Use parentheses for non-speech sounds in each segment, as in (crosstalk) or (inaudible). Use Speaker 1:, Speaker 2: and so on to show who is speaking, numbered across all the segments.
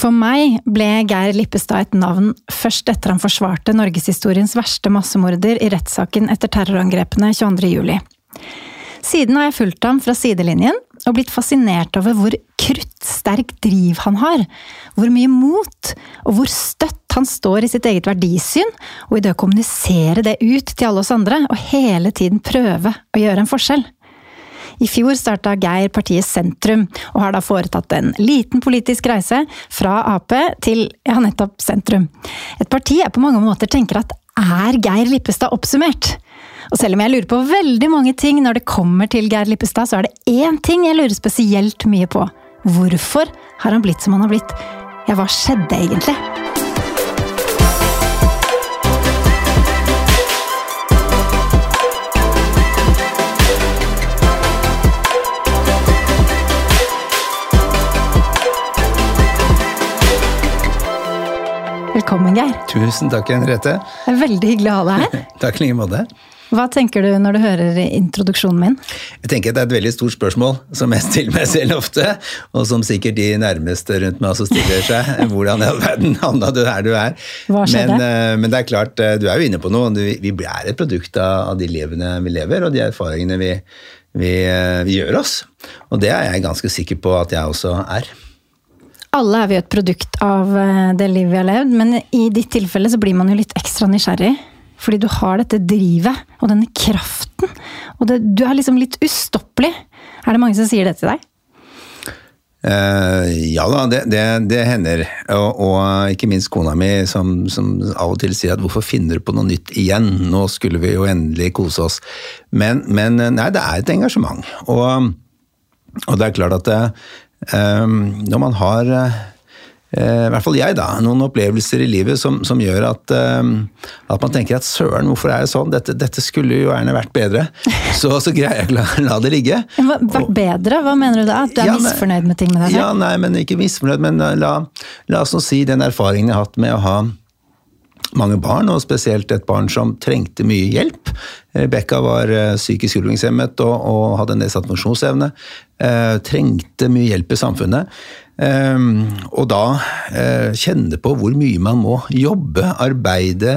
Speaker 1: For meg ble Geir Lippestad et navn først etter han forsvarte norgeshistoriens verste massemorder i rettssaken etter terrorangrepene 22.07. Siden har jeg fulgt ham fra sidelinjen og blitt fascinert over hvor kruttsterk driv han har, hvor mye mot og hvor støtt han står i sitt eget verdisyn, og i det å kommunisere det ut til alle oss andre, og hele tiden prøve å gjøre en forskjell. I fjor starta Geir partiet Sentrum, og har da foretatt en liten politisk reise fra Ap til ja, nettopp sentrum. Et parti jeg på mange måter tenker at er Geir Lippestad oppsummert? Og selv om jeg lurer på veldig mange ting når det kommer til Geir Lippestad, så er det én ting jeg lurer spesielt mye på. Hvorfor har han blitt som han har blitt? Ja, hva skjedde egentlig? Velkommen, Geir.
Speaker 2: Tusen takk, Henriette.
Speaker 1: Det er veldig hyggelig å ha deg her. (laughs)
Speaker 2: takk i like måte.
Speaker 1: Hva tenker du når du hører introduksjonen min?
Speaker 2: Jeg tenker at Det er et veldig stort spørsmål, som jeg stiller meg selv ofte. Og som sikkert de nærmeste rundt meg også stiller seg. (laughs) Hvordan i all verden havna du her du er?
Speaker 1: Hva skjedde?
Speaker 2: Men, eh, men, det er klart, eh, du er jo inne på noe. Vi er et produkt av de livene vi lever, og de erfaringene vi, vi, eh, vi gjør oss. Og det er jeg ganske sikker på at jeg også er.
Speaker 1: Alle er vi et produkt av eh, det livet vi har levd, men i ditt tilfelle så blir man jo litt ekstra nysgjerrig. Fordi du har dette drivet og denne kraften. Og det, du er liksom litt ustoppelig. Er det mange som sier det til deg?
Speaker 2: Uh, ja da, det, det, det hender. Og, og, ikke minst kona mi som, som, av og til sier at 'hvorfor finner du på noe nytt igjen', nå skulle vi jo endelig kose oss. Men, men nei, det er et engasjement. Og, og det er klart at det, Ehm, når man har eh, i hvert fall jeg, da, noen opplevelser i livet som, som gjør at, uh, at, man tenker at søren, hvorfor er det sånn? Dette, dette skulle jo gjerne vært bedre. Så, så greier jeg ikke å la det ligge.
Speaker 1: Hva, vært bedre? Hva mener du da? At du er ja, misfornøyd med ting med deg selv?
Speaker 2: Ja, nei, men ikke misfornøyd, men la, la oss nå si den erfaringen jeg har hatt med å ha mange barn, og spesielt et barn som trengte mye hjelp. Rebekka var eh, psykisk utviklingshemmet og, og, hadde nedsatt funksjonsevne. Eh, trengte mye hjelp i samfunnet. Eh, og da eh, kjenne på hvor mye man må jobbe, arbeide,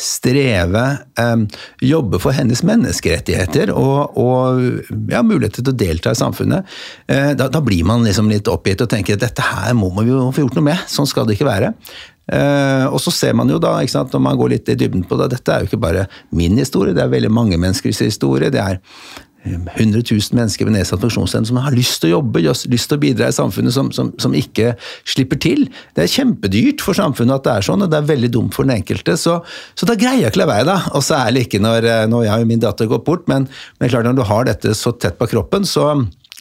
Speaker 2: streve. Eh, jobbe for hennes menneskerettigheter og, og ja, muligheter til å delta i samfunnet. Eh, da, da, blir man liksom litt oppgitt og tenker at dette her må vi jo få gjort noe med. Sånn skal det ikke være. Uh, og så ser man jo da, sant, når man går litt i dybden på det, dette er jo ikke bare min historie, det er veldig mange menneskers historie. Det er 100 eh, 000 mennesker med nedsatt funksjonsevne som har lyst til å jobbe, lyst til å bidra i samfunnet, som, som, som, ikke slipper til. Det er kjempedyrt for samfunnet at det er sånn, og det er veldig dumt for den enkelte. Så, så da greier jeg ikke la være, da. Og særlig ikke når, eh, når jeg og min datter gått bort, men, men klart når du har dette så tett på kroppen, så,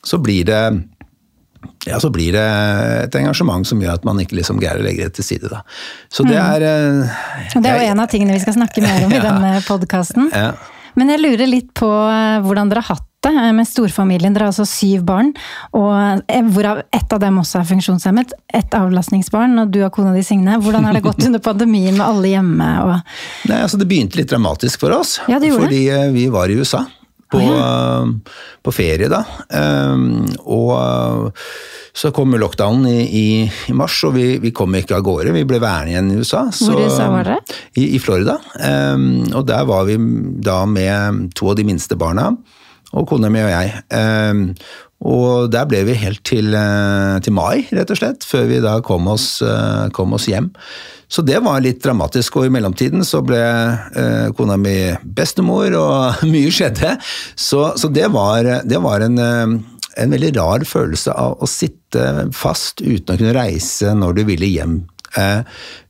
Speaker 2: så blir det ja, så blir det et engasjement som gjør at man ikke liksom greier å legge det til side. Da. Så det mm. er
Speaker 1: mm. Det er jo en av tingene vi skal snakke mer om i (laughs) denne podkasten. Ja. Men jeg lurer litt på eh, hvordan dere har hatt det eh, med storfamilien. Dere har altså syv barn, og hvorav ett av dem også er funksjonshemmet. Ett avlastningsbarn, og du og kona di Signe. Hvordan har det gått (laughs) under pandemien med alle hjemme?
Speaker 2: Nei, altså Det begynte litt dramatisk for oss.
Speaker 1: Ja, det
Speaker 2: fordi det. vi var i USA på, ja. på ferie, da. Um, og så kom lockdownen i, i, i, mars, og vi, vi, kom ikke av gårde. Vi ble værende igjen i USA.
Speaker 1: Så, Hvor i USA var det?
Speaker 2: I, i Florida. Um, og der var vi da med to av de minste barna, og kona mi og jeg. Og der ble vi helt til, eh, til, mai, rett og slett, før vi da kom oss, eh, kom oss hjem. Så det var litt dramatisk, og i mellomtiden så ble eh, kona mi bestemor, og (laughs) mye skjedde. Så, så det, var, det var en, eh, en veldig rar følelse av å sitte fast uten å kunne reise når du ville hjem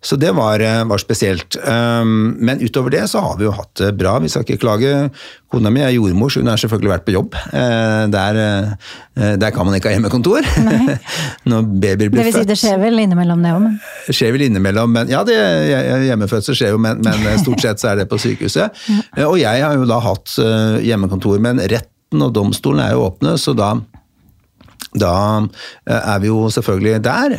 Speaker 2: så det var, eh, var, spesielt. Um, men utover det så har vi jo hatt det bra, vi skal ikke klage. Kona mi er jordmor, så hun har selvfølgelig vært på jobb. Eh, der, der kan man ikke ha hjemmekontor (laughs) når babyer blir født. Det vil
Speaker 1: si det skjer vel innimellom det òg?
Speaker 2: Skjer vel innimellom, men ja, det, hjemmefødsel skjer jo, men, men, stort sett så er det på sykehuset. Og jeg har jo da hatt hjemmekontor, men retten og domstolen er jo åpne, så da da er vi jo selvfølgelig der.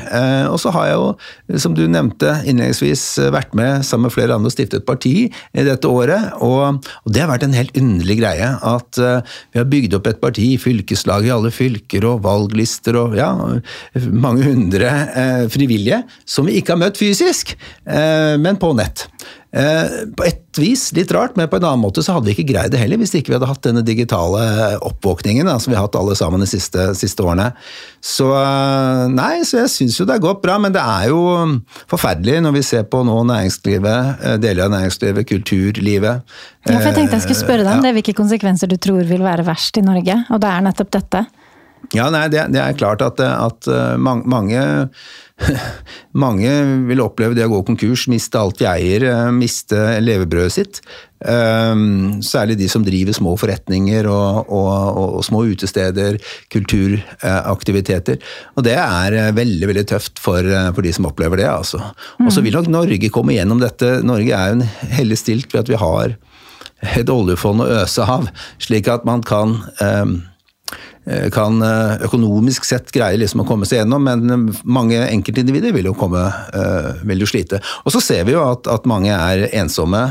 Speaker 2: Og så har jeg jo, som du nevnte innledningsvis, vært med sammen med flere andre og stiftet parti i dette året. Og, det har vært en helt underlig greie at vi har bygd opp et parti i fylkeslag i alle fylker og valglister og ja, mange hundre frivillige som vi ikke har møtt fysisk, men på nett. Eh, på et vis litt rart, men på en annen måte så hadde vi ikke greid det heller hvis ikke vi hadde hatt denne digitale oppvåkningen da, som vi har hatt alle sammen de siste, siste årene. Så eh, nei, så jeg syns jo det har gått bra, men det er jo forferdelig når vi ser på nå næringslivet, eh, deler av næringslivet, kulturlivet.
Speaker 1: Ja, for jeg tenkte jeg skulle spørre deg om det, hvilke konsekvenser du tror vil være verst i Norge, og det er nettopp dette.
Speaker 2: Ja, nei, det, det er klart at, at mange (laughs) mange vil oppleve det å gå konkurs, miste alt de eier, eh, miste levebrødet sitt. Ehm, særlig de som driver små forretninger og, og, og små utesteder, kulturaktiviteter. Og det er eh, veldig veldig tøft for, eh, for de som opplever det. altså. Og så vil nok Norge komme gjennom dette. Norge er jo hellig stilt ved at vi har et oljefond å øse av, slik at man kan um, Eh, kan eh, økonomisk sett greie liksom å komme seg gjennom, men eh, mange enkeltindivider vil jo komme, vil jo slite. Og så ser vi jo at, at mange er ensomme.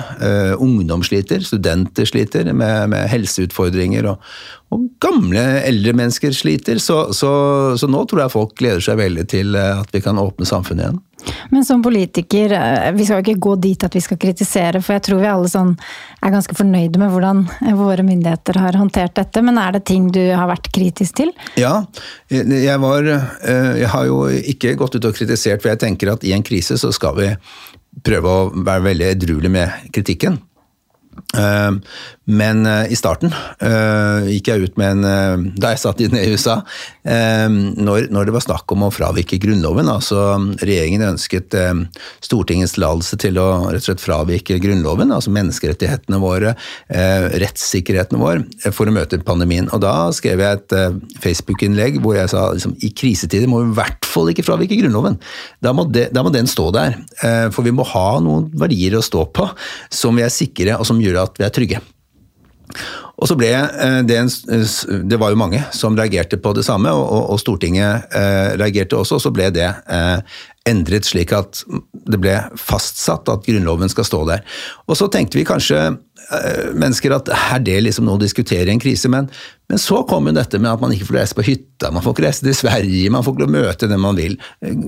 Speaker 2: Ungdom sliter, studenter sliter med, med helseutfordringer. Og, og, gamle, eldre mennesker sliter. Så, så, så nå tror jeg folk gleder seg veldig til at vi kan åpne samfunnet igjen.
Speaker 1: Men som politiker, eh, vi skal jo ikke gå dit at vi skal kritisere, for jeg tror vi alle sånn er ganske fornøyde med hvordan våre myndigheter har håndtert dette. Men er det ting du har vært kritisk til?
Speaker 2: Ja, jeg var eh, Jeg har jo ikke gått ut og kritisert, for jeg tenker at i en krise så skal vi prøve å være veldig edruelig med kritikken. Eh, men uh, i starten uh, gikk jeg ut med en Da jeg satt inne i USA, når, når, det var snakk om å fravike Grunnloven, altså regjeringen ønsket Stortingets tillatelse til å rett og slett fravike Grunnloven, altså menneskerettighetene våre, rettssikkerheten vår, for å møte pandemien. Og da skrev jeg et Facebook-innlegg hvor jeg sa liksom, i krisetider må vi i hvert fall ikke fravike Grunnloven. Da må, de, da må den stå der. For vi må ha noen verdier å stå på som vi er sikre, og som gjør at vi er trygge. Og så ble eh, det en, Det var jo mange som reagerte på det samme, og, og Stortinget eh, reagerte også. Og så ble det eh, endret slik at det ble fastsatt at Grunnloven skal stå der. Og så tenkte vi kanskje mennesker at er det liksom noe å diskutere i en krise, men, men så kom jo dette med at man ikke får reise på hytta, man får ikke reise til Sverige, man får ikke møte den man vil.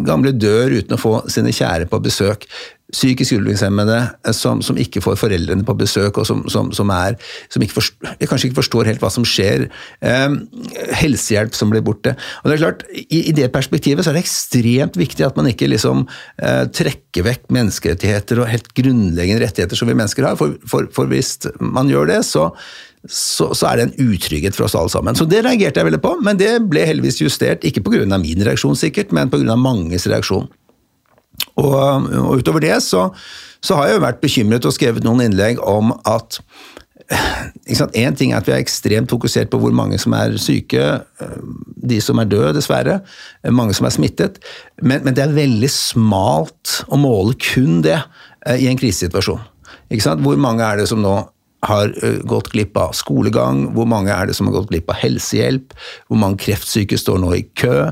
Speaker 2: Gamle dør uten å få sine kjære på besøk psykisk utviklingshemmede eh, som, som, ikke får foreldrene på besøk, og som, som, som er, ikke forstår, kanskje ikke forstår helt hva som skjer. Eh, helsehjelp som blir borte. Og det er klart, i, i, det perspektivet så er det ekstremt viktig at man ikke liksom eh, trekker vekk menneskerettigheter og helt grunnleggende rettigheter som vi mennesker har. For, for, for hvis man gjør det, så, så, så, er det en utrygghet for oss alle sammen. Så det reagerte jeg veldig på, men det ble heldigvis justert. Ikke pga. min reaksjon, sikkert, men pga. manges reaksjon. Og, og utover det så, så, har jeg jo vært bekymret og skrevet noen innlegg om at Én ting er at vi er ekstremt fokusert på hvor mange som er syke, de som er døde, dessverre, mange som er smittet, men, men det er veldig smalt å måle kun det eh, i en krisesituasjon. Hvor mange er det som nå har gått glipp av skolegang, hvor mange er det som har gått glipp av helsehjelp, hvor mange kreftsyke står nå i kø,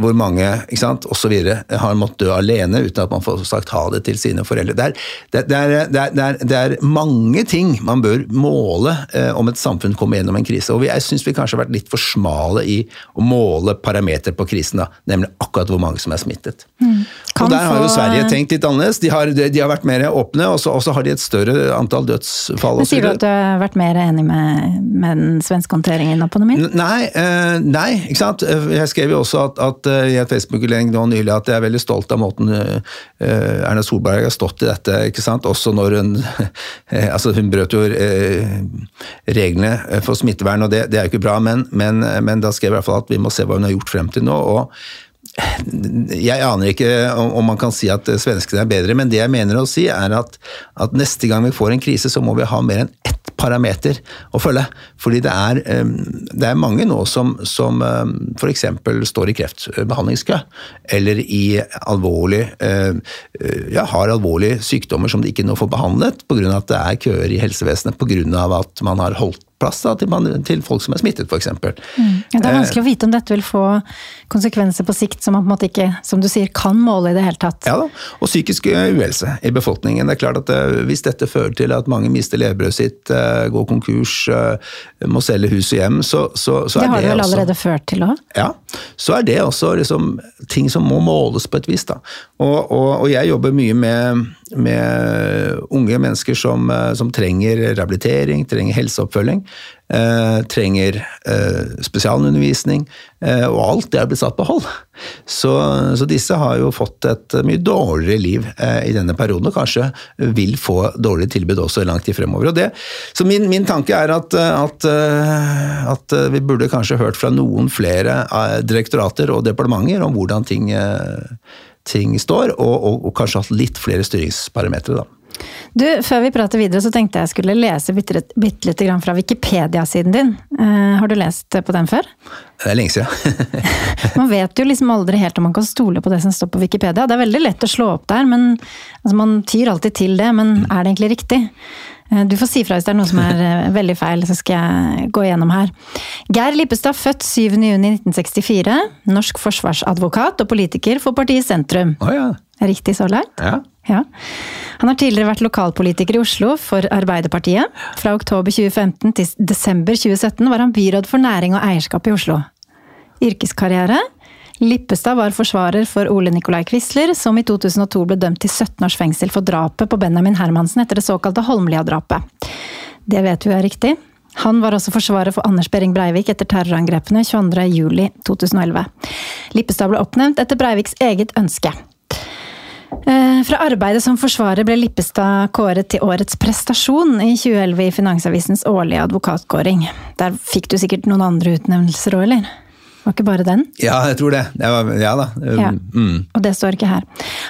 Speaker 2: hvor mange ikke sant, osv. har måttet dø alene uten at man får sagt ha det til sine foreldre. Det er, det, er, det, er, det er, mange ting man bør måle om et samfunn kommer gjennom en krise. og Jeg syns vi kanskje har vært litt for smale i å måle parameter på krisen, da, nemlig akkurat hvor mange som er smittet. Mm. Og Der har jo Sverige tenkt litt annerledes. De har, de har vært mer åpne, og så har de et større antall dødsfall.
Speaker 1: Sier du at du har vært mer enig med, med den svenske håndteringen av pandemien?
Speaker 2: Nei, uh, nei, ikke sant. Jeg skrev jo også at, at uh, i et Facebook-innlegg nå nylig at jeg er veldig stolt av måten Erna Solberg har stått i dette. ikke sant? Også når hun (laughs) Altså, hun brøt jo reglene for smittevern, og det, det er jo ikke bra, men, men, men da skrev jeg i hvert fall at vi må se hva hun har gjort frem til nå. og jeg aner ikke om man kan si at svenskene er bedre, men det jeg mener å si er at, at, neste gang vi får en krise, så må vi ha mer enn ett parameter å følge. Fordi det er, det er mange nå som, som f.eks. står i kreftbehandlingskø, eller i alvorlig, ja, har alvorlige sykdommer som de ikke nå får behandlet pga. at det er køer i helsevesenet pga. at man har holdt plass da, til, man, til folk som er smittet, f.eks.
Speaker 1: Mm. Ja, det er vanskelig å vite om dette vil få konsekvenser på sikt som man på en måte ikke, som du sier, kan måle i det hele tatt.
Speaker 2: Ja da, og psykisk uhelse i befolkningen. Det er klart at uh, Hvis dette fører til at mange mister levebrødet sitt, uh, går konkurs, må selge hus og hjem, så, så, så
Speaker 1: det
Speaker 2: er det
Speaker 1: har det vel
Speaker 2: også
Speaker 1: allerede ført til òg?
Speaker 2: Ja, så er det også liksom, ting som må måles på et vis. Da. Og, og, og jeg jobber mye med, med unge mennesker som, eh, som trenger rehabilitering, trenger helseoppfølging. Eh, trenger eh, spesialundervisning, eh, og alt det er blitt satt på hold. Så, så, disse har jo fått et mye dårligere liv eh, i denne perioden, og kanskje vil få dårligere tilbud også lang tid fremover. Det, så min, min tanke er at, at, eh, at, vi burde kanskje hørt fra noen flere eh, direktorater og departementer om hvordan ting, ting står, og, og, og kanskje hatt litt flere styringsparametere. da.
Speaker 1: Du, Før vi prater videre, så tenkte jeg skulle lese bitte, bitte litt fra Wikipedia-siden din. Uh, har du lest på den før?
Speaker 2: Det er lenge siden. (laughs)
Speaker 1: man vet jo liksom aldri helt om man kan stole på det som står på Wikipedia. Det er veldig lett å slå opp der, men altså, man tyr alltid til det. Men er det egentlig riktig? Uh, du får si fra hvis det er noe som er uh, (laughs) veldig feil, så skal jeg gå gjennom her. Geir Lippestad, født 7.6.1964. Norsk forsvarsadvokat og politiker for partiet Sentrum.
Speaker 2: Oh, ja.
Speaker 1: Riktig så langt?
Speaker 2: Ja.
Speaker 1: Ja. Han har tidligere vært lokalpolitiker i Oslo for Arbeiderpartiet. Fra oktober 2015 til desember 2017 var han byråd for næring og eierskap i Oslo. Yrkeskarriere Lippestad var forsvarer for Ole Nikolai Quisler, som i 2002 ble dømt til 17 års fengsel for drapet på Benjamin Hermansen etter det såkalte Holmlia-drapet. Det vet vi er riktig. Han var også forsvarer for Anders Behring Breivik etter terrorangrepene 22.07.2011. Lippestad ble oppnevnt etter Breiviks eget ønske. Eh, fra arbeidet som forsvarer ble Lippestad kåret til årets prestasjon i 2011 i Finansavisens årlige advokatkåring. Der fikk du sikkert noen andre utnevnelser òg, eller? Var ikke bare den?
Speaker 2: Ja, jeg tror det. det var, ja da.
Speaker 1: Ja. Mm. Og det står ikke her.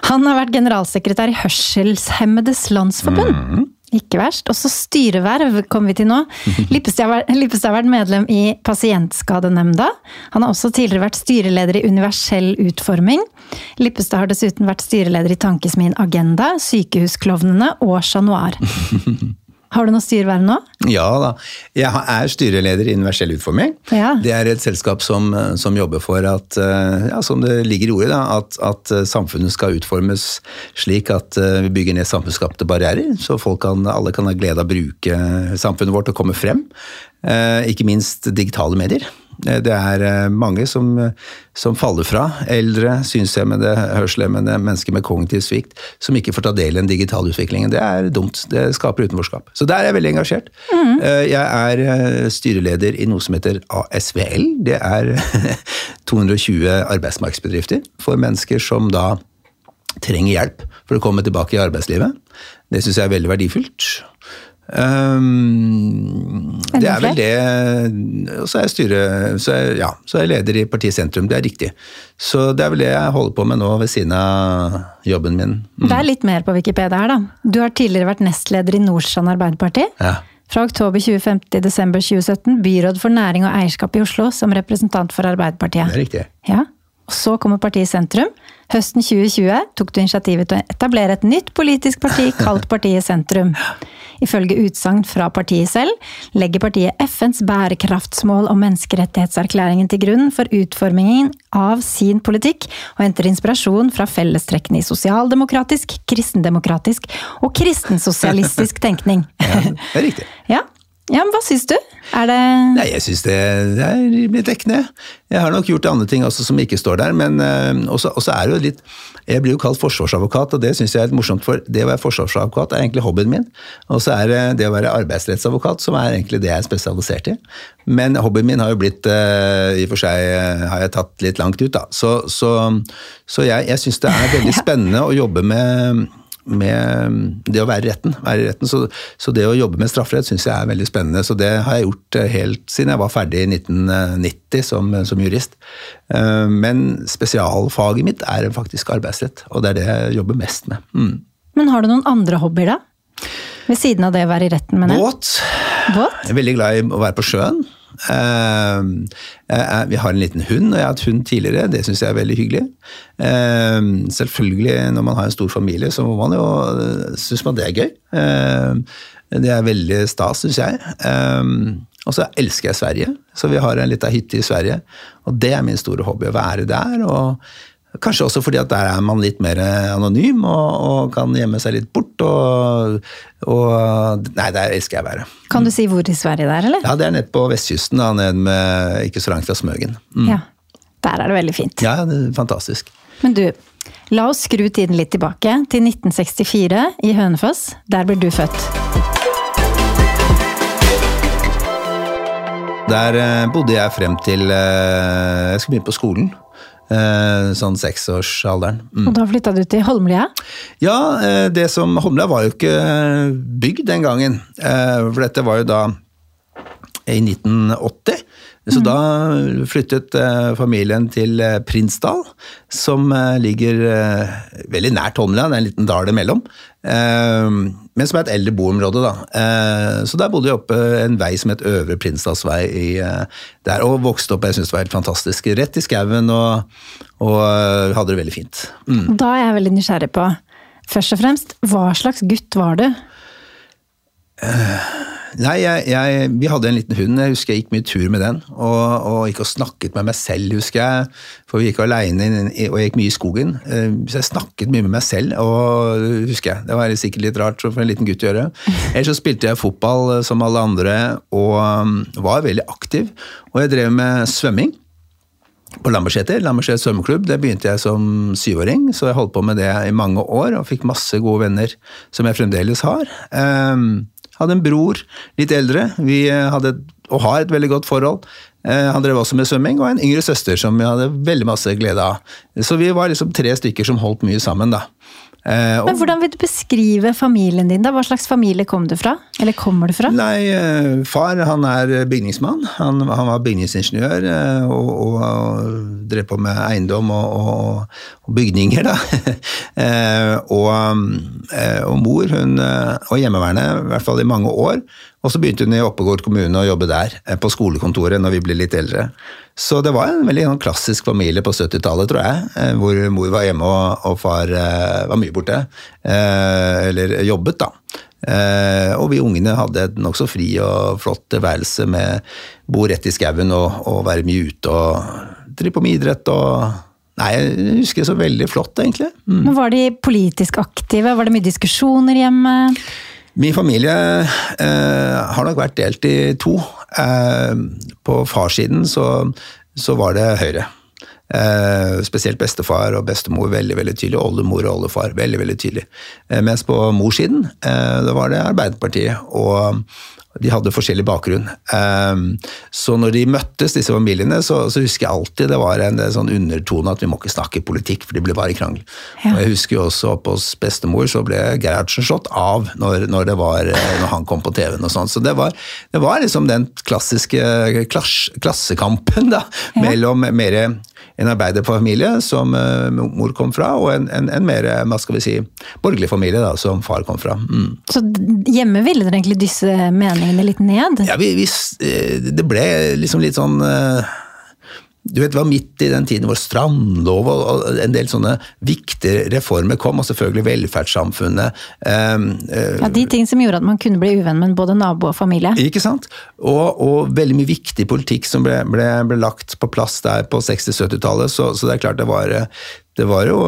Speaker 1: Han har vært generalsekretær i Hørselshemmedes Landsforbund. Mm. Ikke verst. Også styreverv kommer vi til nå. (laughs) Lippestad har vært medlem i Pasientskadenemnda. Han har også tidligere vært styreleder i Universell utforming. Lippestad har dessuten vært styreleder i Tankesmien Agenda, Sykehusklovnene og Chat Noir. (laughs) Har du noe styreverv nå?
Speaker 2: Ja da. Jeg er styreleder i Universell utforming.
Speaker 1: Ja.
Speaker 2: Det er et selskap som, som jobber for at, ja, som det ligger i ordet, da, at, at, samfunnet skal utformes slik at vi bygger ned samfunnsskapte barrierer, så folk kan, alle kan ha glede av å bruke samfunnet vårt og komme frem. Ikke minst digitale medier. Det er mange som, som, faller fra. Eldre, synshemmede, hørselshemmede, mennesker med kognitiv svikt, som ikke får ta del i den digitale utviklingen. Det er dumt. Det skaper utenforskap. Så der er jeg veldig engasjert. Mm. Jeg er styreleder i noe som heter ASVL. Det er (laughs) 220 arbeidsmarkedsbedrifter for mennesker som da trenger hjelp for å komme tilbake i arbeidslivet. Det syns jeg er veldig verdifullt. Um, det er vel det Og så er jeg styre, så er, ja, så er jeg leder i partiet Sentrum, det er riktig. Så det er vel det jeg holder på med nå ved siden av jobben min.
Speaker 1: Mm. Det er litt mer på Wikipedia her, da. Du har tidligere vært nestleder i Nordstrand Arbeiderparti.
Speaker 2: Ja.
Speaker 1: Fra oktober 2050 til desember 2017 byråd for næring og eierskap i Oslo som representant for Arbeiderpartiet.
Speaker 2: Det er riktig.
Speaker 1: Ja. Og så kommer partiet Sentrum. Høsten 2020 tok du initiativet til å etablere et nytt politisk parti (laughs) kalt Partiet Sentrum. Ifølge utsagn fra partiet selv legger partiet FNs bærekraftsmål og menneskerettighetserklæringen til grunn for utformingen av sin politikk, og henter inspirasjon fra fellestrekkene i sosialdemokratisk, kristendemokratisk og (laughs) kristensosialistisk tenkning.
Speaker 2: Ja, det er riktig.
Speaker 1: Ja, ja, men Hva syns du? Er det
Speaker 2: Nei, Jeg syns det, det er rimelig dekkende. Jeg har nok gjort andre ting også som ikke står der, men uh, også, også, er det jo litt Jeg blir jo kalt forsvarsadvokat, og det syns jeg er litt morsomt, for det å være forsvarsadvokat er egentlig hobbyen min. Og så er det det å være arbeidsrettsadvokat som er egentlig det jeg er spesialisert i. Men hobbyen min har jo blitt uh, I og for seg uh, har jeg tatt litt langt ut, da. Så, så, så jeg, jeg syns det er veldig (laughs) spennende å jobbe med med det å være i retten. Være i retten. Så, så, det å jobbe med strafferett syns jeg er veldig spennende. Så det har jeg gjort eh, helt siden jeg var ferdig i 1990 som, som jurist. Eh, men spesialfaget mitt er faktisk arbeidsrett, og det er det jeg jobber mest med. Mm.
Speaker 1: Men har du noen andre hobbyer, da? Ved siden av det å være i retten, mener
Speaker 2: jeg. Båt.
Speaker 1: Båt?
Speaker 2: Jeg er veldig glad i å være på sjøen. Uh, uh, vi har en liten hund, og jeg har hatt hund tidligere. Det syns jeg er veldig hyggelig. Selvfølgelig, når man har en stor familie, så må man jo synes man det er gøy. det er veldig stas, syns jeg. Og så elsker jeg Sverige, så vi har en lita hytte i Sverige. Og det er min store hobby, å være der. og Kanskje også fordi at der er man litt mer anonym og, og kan gjemme seg litt bort. Og, og, Nei, der elsker jeg være.
Speaker 1: Kan du si hvor i Sverige det er, eller?
Speaker 2: Ja, Det er nede på vestkysten, da, ned med, ikke så langt fra Smøgen.
Speaker 1: Mm. Ja, Der er det veldig fint.
Speaker 2: Ja, det er fantastisk.
Speaker 1: Men du, la oss skru tiden litt tilbake, til 1964 i Hønefoss. Der ble du født.
Speaker 2: Der eh, bodde jeg frem til eh, jeg skulle begynne på skolen. Eh, sånn seksårsalderen.
Speaker 1: Mm. Og da flytta du til Holmlia?
Speaker 2: Ja, det som Holmlia var jo ikke bygd den gangen. For dette var jo da i 1980. Så mm. da flyttet familien til Prinsdal, som ligger veldig nært er en liten dal imellom. Men som er et eldre boområde, da. Eh, så der bodde vi oppe en vei som het Øvre Prinsdalsvei eh, der, og vokste opp. Jeg syntes det var helt fantastisk. Rett i skauen og, og, eh, hadde det veldig fint.
Speaker 1: Mm. Da er jeg veldig nysgjerrig på, først og fremst, hva slags gutt var du?
Speaker 2: Uh, Nei, jeg, jeg, vi hadde en liten hund. Jeg husker jeg gikk mye tur med den. Og, og gikk og snakket med meg selv, husker jeg. For vi gikk alene og gikk mye i skogen. Eh, så jeg snakket mye med meg selv, og husker jeg. Det var sikkert litt rart for en liten gutt å gjøre. Ellers så spilte jeg fotball eh, som alle andre, og um, var veldig aktiv. Og jeg drev med svømming på Lambertseter. Lambertseter svømmeklubb. Det begynte jeg som syvåring, så jeg holdt på med det i mange år og fikk masse gode venner som jeg fremdeles har. Um, hadde en bror, litt eldre. Vi eh, hadde, og har et veldig godt forhold. Eh, han drev også med svømming, og en yngre søster som vi hadde veldig masse glede av. Så vi var liksom tre stykker som holdt mye sammen, da.
Speaker 1: Eh, Men Hvordan vil du beskrive familien din? da? Hva slags familie kom du fra? Eller kommer du fra?
Speaker 2: Nei, Far han er bygningsmann. Han, han var bygningsingeniør og, og, og, drev på med eiendom og, og bygninger, da. (laughs) og, og, mor hun og hjemmeværende, i hvert fall i mange år. Og så begynte hun i Oppegård kommune å jobbe der, på skolekontoret, når vi ble litt eldre. Så det var en veldig klassisk familie på 70-tallet, tror jeg. Eh, hvor mor var hjemme og, far eh, var mye borte. Eh, eller jobbet, da. Og vi ungene hadde et nokså fri og flott værelse med bo rett i skauen og, og, være mye ute og drive på med idrett og Nei, jeg husker det så veldig flott, egentlig.
Speaker 1: Mm. Men Var de politisk aktive? Var det mye diskusjoner hjemme?
Speaker 2: Min familie eh, har nok vært delt i to. Eh, på farssiden så, så, var det Høyre. Eh, spesielt bestefar og bestemor veldig veldig tydelig. Oldemor og oldefar veldig veldig tydelig. Eh, mens på morssiden eh, da var det Arbeiderpartiet og, de hadde forskjellig bakgrunn. Ehm, så når de møttes, disse familiene, så, så husker jeg alltid det var en sånn undertone at vi må ikke snakke politikk, for det blir bare krangel. Ja. Og jeg husker jo også oppe hos bestemor så ble Gerhardsen slått av når, når, var, eh, når han kom på TV-en og sånn. Så det var, det var, liksom den klassiske klass, klassekampen da, ja. mellom mer en arbeiderfamilie som uh, mor kom fra, og en, en, en, mer hva skal vi si, borgerlig familie da, som far kom fra. Mm.
Speaker 1: Så hjemme ville dere egentlig disse meningene litt ned?
Speaker 2: Ja, vi, vi, eh, det ble liksom litt sånn uh, du vet, Det var midt i den tiden hvor strandlov og en del sånne viktige reformer kom, og selvfølgelig velferdssamfunnet.
Speaker 1: Um, uh, ja, De ting som gjorde at man kunne bli uvenn med både nabo og familie.
Speaker 2: Ikke sant? Og, og veldig mye viktig politikk som ble, ble, ble lagt på plass der på 60-70-tallet. Så, så, det er klart det var, det var jo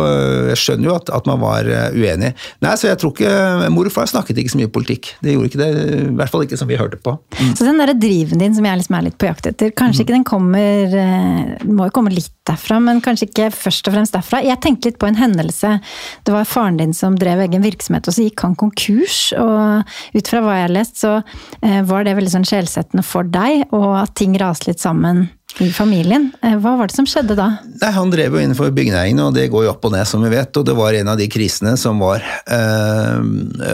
Speaker 2: Jeg skjønner jo at, at, man var eh, uenig. Nei, så jeg tror ikke Mor og far snakket ikke så mye politikk. Det gjorde ikke det, I hvert fall ikke som vi hørte på.
Speaker 1: Mm. Så den der driven din som jeg liksom er litt på jakt etter, kanskje mm. ikke den kommer eh, Den må jo komme litt derfra, men kanskje ikke først og fremst derfra. Jeg tenkte litt på en hendelse. Det var faren din som drev egen virksomhet, og så gikk han konkurs. Og ut fra hva jeg har lest, så eh, var det veldig sånn sjelsettende for deg, og at ting raste litt sammen i familien. Eh, hva var det som skjedde da?
Speaker 2: Nei, han drev jo innenfor byggenæringen, og det går jo opp og ned, som vi vet. Og det var en av de krisene som var. Eh,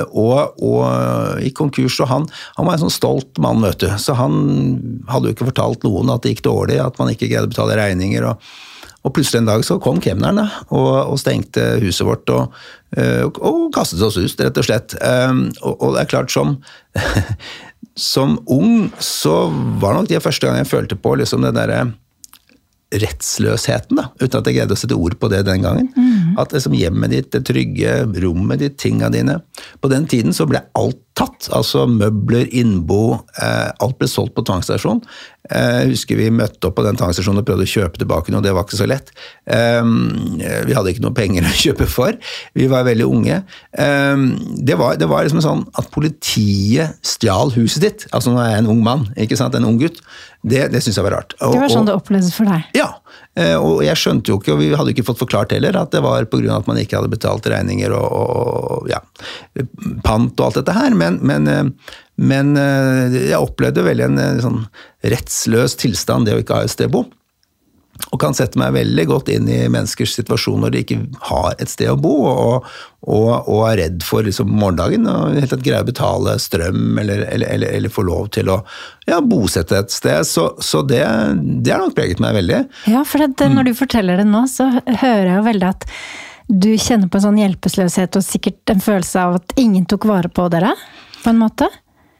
Speaker 2: og, og i konkurs. Og han, han, var en sånn stolt mann, vet du. Så han hadde jo ikke fortalt noen at det gikk dårlig, at man ikke greide å betale regninger. og og plutselig en dag så kom kemneren og, og, stengte huset vårt og, eh, og, og, kastet oss ut, rett og slett. Og, det er klart, som (laughs) som ung så var nok det første gang jeg følte på liksom den derre rettsløsheten, da, uten at jeg greide å sette ord på det den gangen. Mm. At liksom hjemmet ditt, det trygge rommet ditt, tinga dine På den tiden så ble alt tatt. Altså møbler, innbo, eh, alt ble solgt på tvangsstasjon. Eh, jeg husker vi møtte opp på den tvangsstasjonen og prøvde å kjøpe tilbake noe, det var ikke så lett. Eh, vi hadde ikke noe penger (laughs) å kjøpe for, vi var veldig unge. Ehm, det var, det var liksom sånn at politiet stjal huset ditt, altså nå er jeg en ung mann, ikke sant, en ung gutt, det, det syns jeg var rart.
Speaker 1: Og, det var sånn det opplevdes for deg?
Speaker 2: Ja, og jeg skjønte jo ikke, og vi hadde ikke fått forklart heller, at det var pga. at man ikke hadde betalt regninger og, og ja, pant og alt dette her. Men, men, men jeg opplevde veldig en sånn rettsløs tilstand, det å ikke ha et sted å bo. Og kan sette meg veldig godt inn i menneskers situasjon når de ikke har et sted å bo, og, og, og er redd for liksom, morgendagen og helt tatt greier å betale strøm eller, eller, eller, eller, få lov til å ja, bosette et sted. Så, så det, det, har nok preget meg veldig.
Speaker 1: Ja, for det, når du forteller det nå, så hører jeg jo veldig at du kjenner på en sånn hjelpeløshet og sikkert en følelse av at ingen tok vare på dere, på en måte?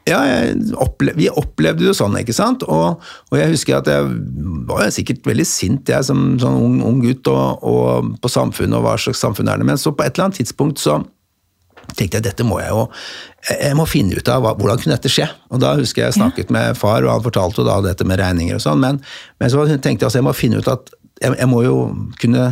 Speaker 2: Ja, opple vi opplevde det sånn, ikke sant. Og, og, jeg husker at jeg var sikkert veldig sint jeg som sånn ung, ung gutt og, og, på samfunnet og hva slags samfunn er det. Men så på et eller annet tidspunkt så tenkte jeg dette må jeg jo Jeg må finne ut av hva, hvordan kunne dette skje. Og da husker jeg snakket med far, og han fortalte da dette med regninger og sånn. Men, men så tenkte jeg altså jeg må finne ut at jeg, jeg må jo kunne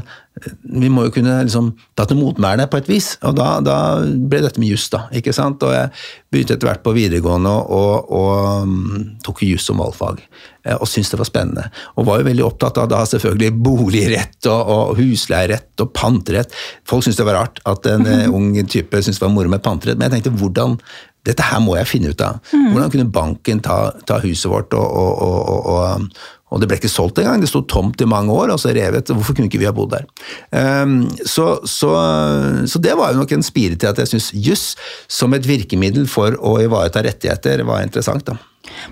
Speaker 2: vi må jo kunne liksom ta til motmæle på et vis. Og da, da, ble dette med juss, da. ikke sant? Og jeg begynte etter hvert på videregående og, og, og tok juss som valgfag. Eh, og syntes det var spennende. Og var jo veldig opptatt av da selvfølgelig boligrett og, og husleierett og panterett. Folk syntes det var rart at en mm. (laughs) ung type syntes det var moro med panterett, men jeg tenkte hvordan dette her må jeg finne ut av. Mm. Hvordan kunne banken ta, ta huset vårt og, og, og det ble ikke solgt engang, det sto tomt i mange år, altså revet. Hvorfor kunne ikke vi ha bodd der? Um, så, så, så, det var jo nok en spire til at jeg syns juss som et virkemiddel for å ivareta rettigheter var interessant. da.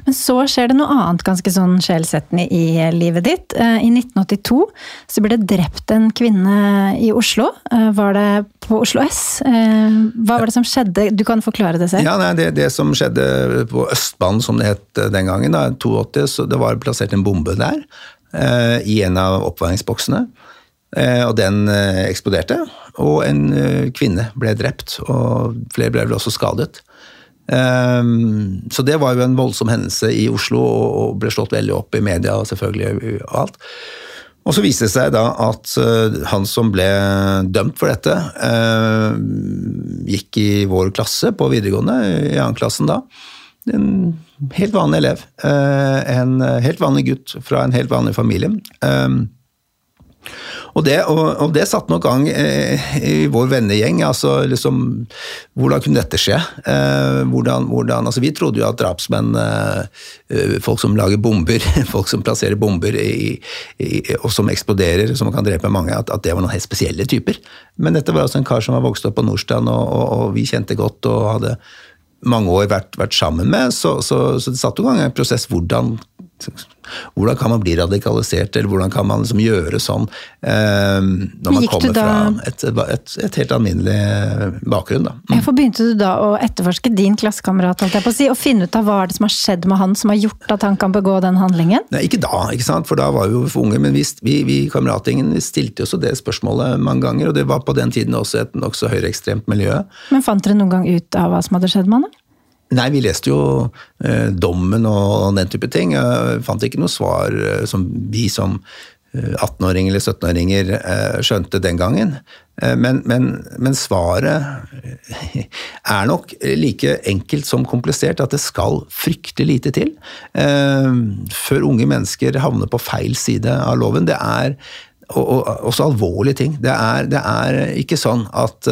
Speaker 1: Men så skjer det noe annet ganske sånn skjellsettende i livet ditt. Eh, I 1982 så ble det drept en kvinne i Oslo. Eh, var det på Oslo S? Eh, hva var det som skjedde? Du kan forklare det selv.
Speaker 2: Ja, nei, det, det, som skjedde på Østbanen, som det het den gangen, da, 82, så det var plassert en bombe der. I en av oppvaringsboksene. Og den eksploderte. Og en kvinne ble drept, og flere ble vel også skadet. Um, så det var jo en voldsom hendelse i Oslo og ble slått veldig opp i media selvfølgelig og alt. Og så viste det seg da at uh, han som ble dømt for dette, uh, gikk i vår klasse på videregående, i annen klassen da. En helt vanlig elev. Uh, en helt vanlig gutt fra en helt vanlig familie. Og det, og, og det satte nok gang eh, i vår vennegjeng. altså liksom, Hvordan kunne dette skje? Eh, hvordan, hvordan, altså Vi trodde jo at drapsmenn, eh, folk som lager bomber, (laughs) folk som plasserer bomber i, i, og som eksploderer, som kan drepe mange, at, at, det var noen helt spesielle typer. Men dette var altså en kar som var vokst opp på Nordstrand, og, og vi kjente godt og hadde mange år vært, vært sammen med, så, så, så det satte i gang en prosess. Hvordan hvordan kan man bli radikalisert, eller hvordan kan man liksom gjøre sånn eh, når man kommer fra et, et, et, helt alminnelig bakgrunn? Da.
Speaker 1: Mm. Hvorfor begynte du da å etterforske din klassekamerat, si, og finne ut av hva det som har skjedd med han som har gjort at han kan begå den handlingen?
Speaker 2: Nei, ikke da, ikke sant? for da var vi jo for unge, men vi, vi, vi kameratgjengen stilte også det spørsmålet mange ganger, og det var på den tiden også et nokså høyreekstremt miljø.
Speaker 1: Men fant dere noen gang ut av hva som hadde skjedd med han?
Speaker 2: Nei, vi leste jo eh, dommen og, den type ting. Jeg fant ikke noe svar eh, som vi som 18-åringer eh, eller 17-åringer eh, skjønte den gangen. Men, men, men, svaret er nok like enkelt som komplisert, at det skal fryktelig lite til før unge mennesker havner på feil side av loven. Det er og, og, også alvorlige ting. Det er, det er ikke sånn at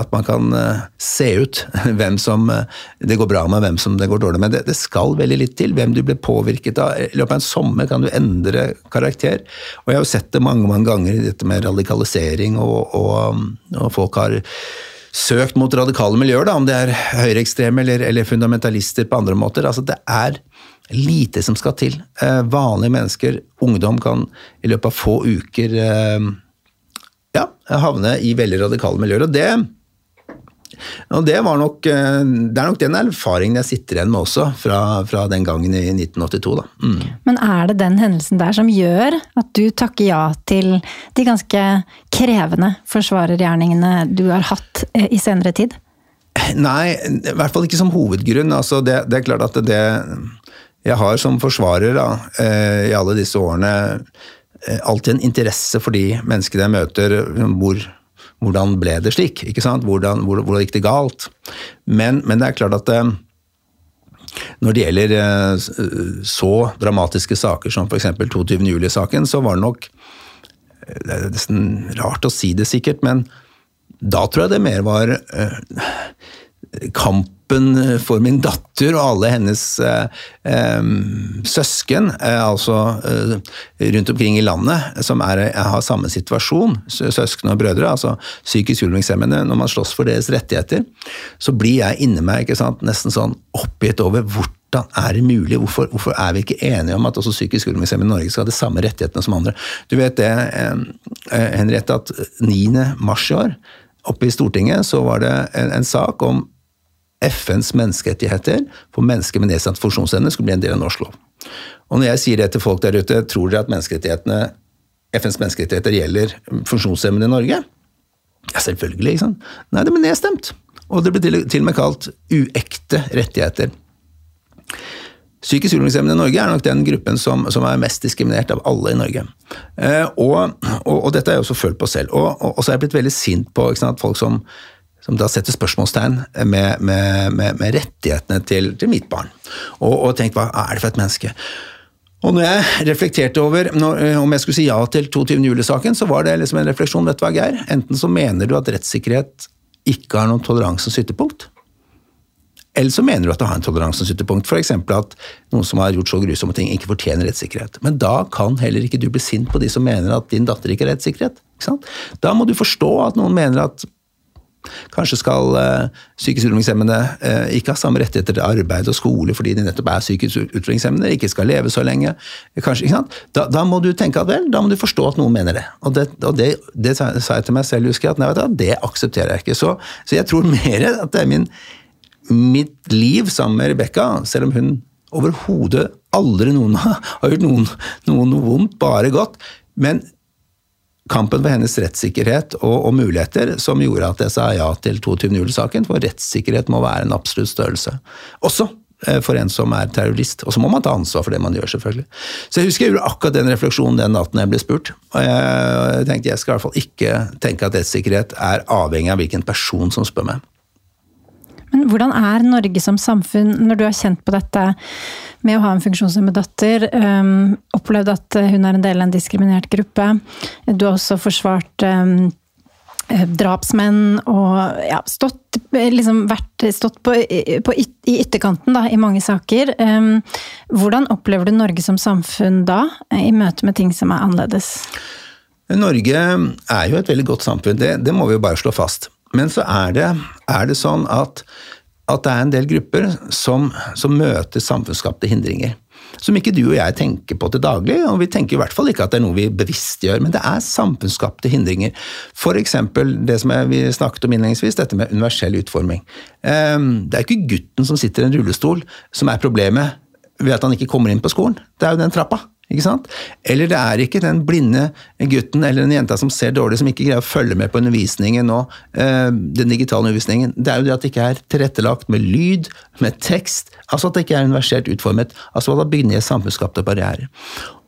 Speaker 2: at man kan eh, se ut (laughs) hvem som eh, det går bra med, hvem som det går dårlig med. Det, det skal veldig litt til. Hvem du blir påvirket av. I løpet av en sommer kan du endre karakter. Og jeg har jo sett det mange mange ganger, dette med radikalisering, og, og, og folk har søkt mot radikale miljøer, da, om det er høyreekstreme eller, eller, fundamentalister på andre måter. Altså, det er lite som skal til. vanlige mennesker, ungdom, kan i løpet av få uker ja, havne i veldig radikale miljøer. og det og det, var nok, eh, det er nok den erfaringen jeg sitter igjen med også, fra, fra den gangen i 1982. Da. Mm.
Speaker 1: Men er det den hendelsen der som gjør at du takker ja til de ganske krevende forsvarergjerningene du har hatt eh, i senere tid?
Speaker 2: Nei, i hvert fall ikke som hovedgrunn. Altså det, det, er klart at det Jeg har som forsvarer da, eh, i alle disse årene alltid en interesse for de menneskene jeg møter. hvor hvordan ble det slik? ikke sant? Hvordan, hvordan, hvordan gikk det galt? Men, men, det er klart at eh, når det gjelder så dramatiske saker som f.eks. 22. juli-saken, så var det nok Det er nesten rart å si det sikkert, men da tror jeg det mer var kampen for min datter og alle hennes eh, eh, søsken, eh, altså eh, rundt omkring i landet, som er, har samme situasjon, søsken og brødre, altså psykisk utviklingshemmede, når man slåss for deres rettigheter, så blir jeg inni meg ikke sant, nesten sånn oppgitt over hvordan er det mulig? Hvorfor, hvorfor, er vi ikke enige om at også psykisk utviklingshemmede i Norge skal ha de samme rettighetene som andre? Du vet det, eh, eh, Henriette, at 9. mars i år, oppe i Stortinget, så var det en, en sak om FNs menneskerettigheter for mennesker med nedsatt funksjonsevne skulle bli en del av norsk lov. Og når jeg sier det til folk der ute, tror dere at menneskerettighetene, FNs menneskerettigheter gjelder funksjonshemmede i Norge? Ja, selvfølgelig. ikke sant? Nei, det ble nedstemt. Og det ble til, og med kalt uekte rettigheter. Psykisk utviklingshemmede i Norge er nok den gruppen som, som, er mest diskriminert av alle i Norge. Eh, og, og, og, dette har jeg også følt på selv. Og, og, så er jeg blitt veldig sint på sant, folk som som da setter spørsmålstegn med, med, med, med rettighetene til, til, mitt barn. Og, og tenkt hva er det for et menneske? Og når jeg reflekterte over når, eh, om jeg skulle si ja til 22. juli-saken, så var det liksom en refleksjon. Vet du hva, Geir? Enten så mener du at rettssikkerhet ikke har noen toleransens ytterpunkt. Eller så mener du at det har en toleransens ytterpunkt. F.eks. at noen som har gjort så grusomme ting, ikke fortjener rettssikkerhet. Men da kan heller ikke du bli sint på de som mener at din datter ikke har rettssikkerhet. Da må du forstå at noen mener at Kanskje skal uh, psykisk utviklingshemmede uh, ikke ha samme rettigheter til arbeid og skole fordi de nettopp er psykisk utviklingshemmede, ikke skal leve så lenge. Kanskje, da, da, må du tenke at vel, da må du forstå at noen mener det. Og det, og det, det sa jeg til meg selv, husker jeg, at nei, du, det aksepterer jeg ikke. Så, så, jeg tror (laughs) mer at det er min, mitt liv sammen med Rebekka, selv om hun overhodet aldri noen (laughs) har gjort noen, noen noe vondt, bare godt. Men kampen for hennes rettssikkerhet og, og, muligheter som gjorde at jeg sa ja til 22. juli-saken, for rettssikkerhet må være en absolutt størrelse. Også eh, for en som er terrorist. Og så må man ta ansvar for det man gjør, selvfølgelig. Så jeg husker jeg gjorde akkurat den refleksjonen den natten jeg ble spurt. Og jeg tenkte jeg skal i hvert fall ikke tenke at rettssikkerhet er avhengig av hvilken person som spør meg.
Speaker 1: Men hvordan er Norge som samfunn, når du har kjent på dette med å ha en funksjonshemmet datter, um, opplevd at hun er en del av en diskriminert gruppe. Du har også forsvart um, drapsmenn og ja, stått, liksom vært, stått på, på, i ytterkanten da, i mange saker. Um, hvordan opplever du Norge som samfunn da, i møte med ting som er annerledes?
Speaker 2: Norge er jo et veldig godt samfunn, det, det må vi jo bare slå fast. Men så er det, er det sånn at, at, det er en del grupper som, som møter samfunnsskapte hindringer. Som ikke du og jeg tenker på til daglig, og vi tenker i hvert fall ikke at det er noe vi bevisstgjør, men det er samfunnsskapte hindringer. F.eks. det som vi snakket om innledningsvis, dette med universell utforming. Ehm, det er ikke gutten som sitter i en rullestol som er problemet ved at han ikke kommer inn på skolen, det er jo den trappa. Ikke sant? Eller det er ikke den blinde gutten eller den jenta som ser dårlig, som ikke greier å følge med på undervisningen og øh, den digitale undervisningen. Det er jo det at det ikke er tilrettelagt med lyd, med tekst. Altså at det ikke er universelt utformet. Altså at det har bygd ned samfunnsskapte barrierer.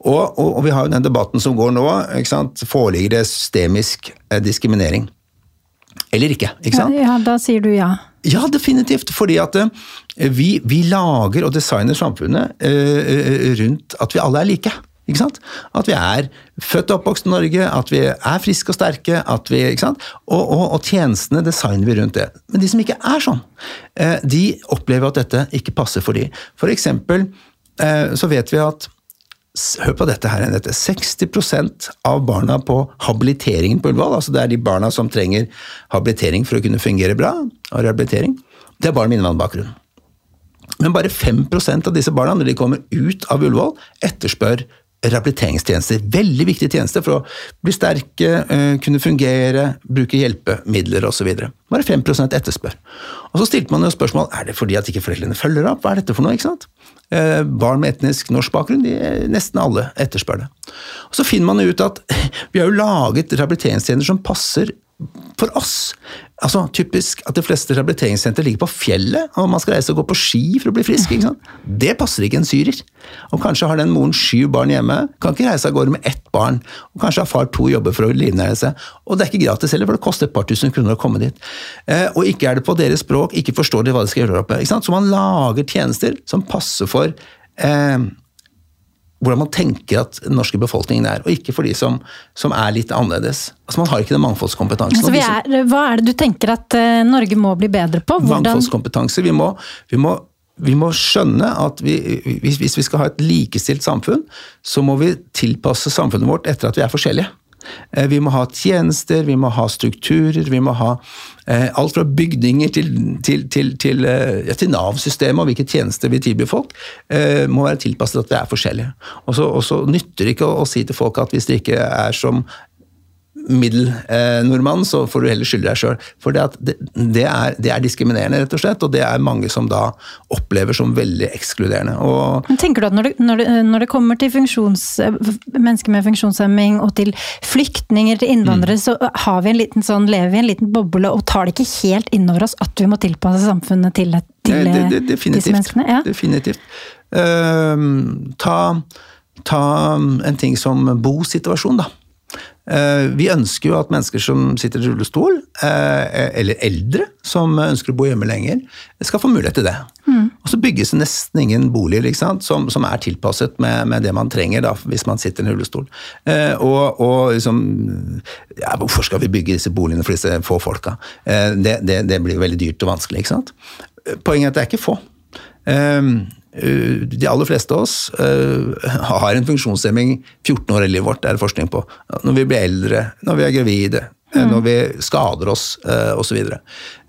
Speaker 2: Og, og, og, vi har jo den debatten som går nå. ikke sant? Foreligger det systemisk eh, diskriminering? Eller ikke? ikke sant?
Speaker 1: Ja, ja, da sier du ja.
Speaker 2: Ja, definitivt. Fordi at uh, vi, vi, lager og designer samfunnet uh, rundt at vi alle er like. Ikke sant? At vi er født og oppvokst i Norge, at vi er friske og sterke. at vi, ikke sant? Og, og, og, tjenestene designer vi rundt det. Men de som ikke er sånn, de opplever at dette ikke passer for dem. For eksempel så vet vi at Hør på dette her, dette. 60% av barna på habiliteringen på Ullevål, altså det er de barna som trenger habilitering for å kunne fungere bra, og rehabilitering, det er barn med innvandrerbakgrunn. Men bare 5% av disse barna, når de kommer ut av Ullevål, etterspør rehabiliteringstjenester. Veldig viktige tjenester for å bli sterke, eh, kunne fungere, bruke hjelpemidler osv. Bare 5% etterspør. Og Så stilte man jo spørsmål er det fordi at ikke foreldrene følger opp. Hva er dette for noe? ikke sant? Eh, barn med etnisk norsk bakgrunn, de, nesten alle etterspør det. Og Så finner man ut at (laughs) vi har jo laget rehabiliteringstjenester som passer for oss altså Typisk at de fleste rehabiliteringssenter ligger på fjellet, og man skal reise og gå på ski for å bli frisk. ikke sant? Det passer ikke en syrer. Og kanskje har den moren sju barn hjemme, kan ikke reise av gårde med ett barn. Og kanskje har far to jobber for å livnære seg. Og det er ikke gratis heller, for det koster et par tusen kroner å komme dit. Eh, og ikke er det på deres språk, ikke forstår de hva de skal gjøre oppe. ikke sant? Så man lager tjenester som passer for eh, hvordan man tenker at den norske befolkningen er, og ikke for de som, som er litt annerledes. Altså Man har ikke den mangfoldskompetansen.
Speaker 1: Er, hva er det du tenker at uh, Norge må bli bedre på?
Speaker 2: Hvordan... Mangfoldskompetanse. Vi må, vi, må, vi må, skjønne at vi, hvis, hvis vi skal ha et likestilt samfunn, så må vi tilpasse samfunnet vårt etter at vi er forskjellige. Eh, vi må ha tjenester, vi må ha strukturer, vi må ha eh, alt fra bygninger til, til, til, til, eh, ja, til Nav-systemet og hvilke tjenester vi tilbyr folk, må være tilpasset at vi er forskjellige. Og så nytter det ikke å, å, si til folk at hvis det ikke er som middelnordmann, så får du heller skylde deg sjøl. For det, det, det, er, det, er, diskriminerende, rett og slett, og det er mange som da opplever som veldig ekskluderende. Og
Speaker 1: Men tenker du at når det, når det, når kommer til mennesker med funksjonshemming og til flyktninger, til innvandrere, mm. så har vi en liten sånn, lever vi i en liten boble og tar det ikke helt innover oss at vi må tilpasse samfunnet til, til disse menneskene?
Speaker 2: Ja. Definitivt. Uh, ta, ta en ting som bosituasjon, da. Eh, vi ønsker jo at mennesker som sitter i rullestol, eh, eller eldre som ønsker å bo hjemme lenger, skal få mulighet til det. Mm. Og så bygges det nesten ingen boliger som, som, er tilpasset med, med, det man trenger da, hvis man sitter i en rullestol. Eh, og, og liksom ja, Hvorfor skal vi bygge disse boligene for disse få folka? Det, det, det blir veldig dyrt og vanskelig. ikke sant? Poenget er at det er ikke få. Eh, de aller fleste av oss uh, har en funksjonshemming 14 år i livet vårt, det er forskning på. Når vi blir eldre, når vi er gravide, eh, mm. når vi skader oss osv.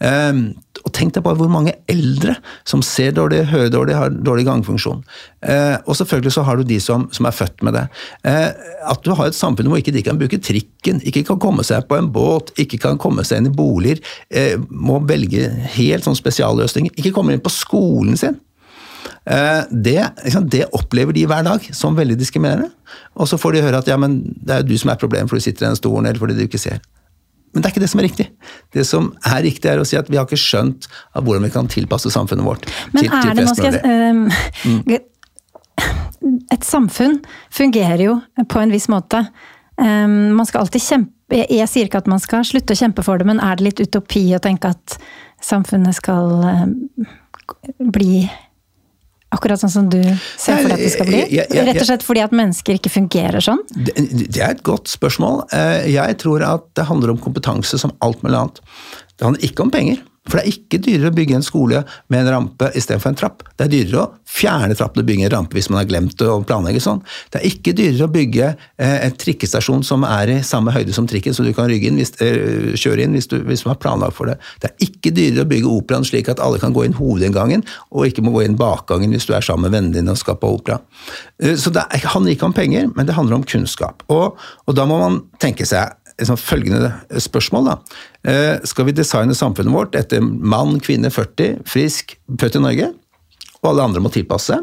Speaker 2: Uh, og tenk deg bare hvor mange eldre som ser dårlig, hører dårlig, har dårlig gangfunksjon. Eh, og selvfølgelig så har du de som, som er født med det. at du har et samfunn hvor ikke de kan bruke trikken, ikke kan komme seg på en båt, ikke kan komme seg inn i boliger, må velge helt sånn spesialløsninger, ikke kommer inn på skolen sin. Eh, det, det, opplever de hver dag som veldig diskriminerende. Og så får de høre at ja, men det er jo du som er problemet fordi du sitter i den stolen eller fordi du ikke ser. Men det er ikke det som er riktig. Det som er riktig, er å si at vi har ikke skjønt av hvordan vi kan tilpasse samfunnet vårt.
Speaker 1: Men til, til er det, nå skal jeg, um, mm. Et samfunn fungerer jo på en viss måte. Um, man skal alltid kjempe jeg, jeg, sier ikke at man skal slutte å kjempe for det, men er det litt utopi å tenke at samfunnet skal um, bli Akkurat sånn som du ser for deg at det skal bli? Rett og slett fordi at mennesker ikke fungerer sånn?
Speaker 2: Det er et godt spørsmål. Eh, jeg tror at det handler om kompetanse som alt mulig annet. Det handler ikke om penger. For det er ikke dyrere å bygge en skole med en rampe istedenfor en trapp. Det er dyrere å fjerne trappen og bygge en rampe hvis man har glemt å planlegge sånn. Det er ikke dyrere å bygge eh, en trikkestasjon som er i samme høyde som trikken, så du kan inn hvis, eh, kjøre inn hvis du, hvis du, har planlagt for det. Det er ikke dyrere å bygge operaen slik at alle kan gå inn hovedinngangen, og ikke må gå inn bakgangen hvis du er sammen med vennene dine og skal på opera. Eh, så det handler ikke om penger, men det handler om kunnskap. Og, og da må man tenke seg liksom følgende spørsmål. Da. Eh, skal vi designe samfunnet vårt etter mann, kvinne, 40, frisk, født i Norge, og alle andre må tilpasse?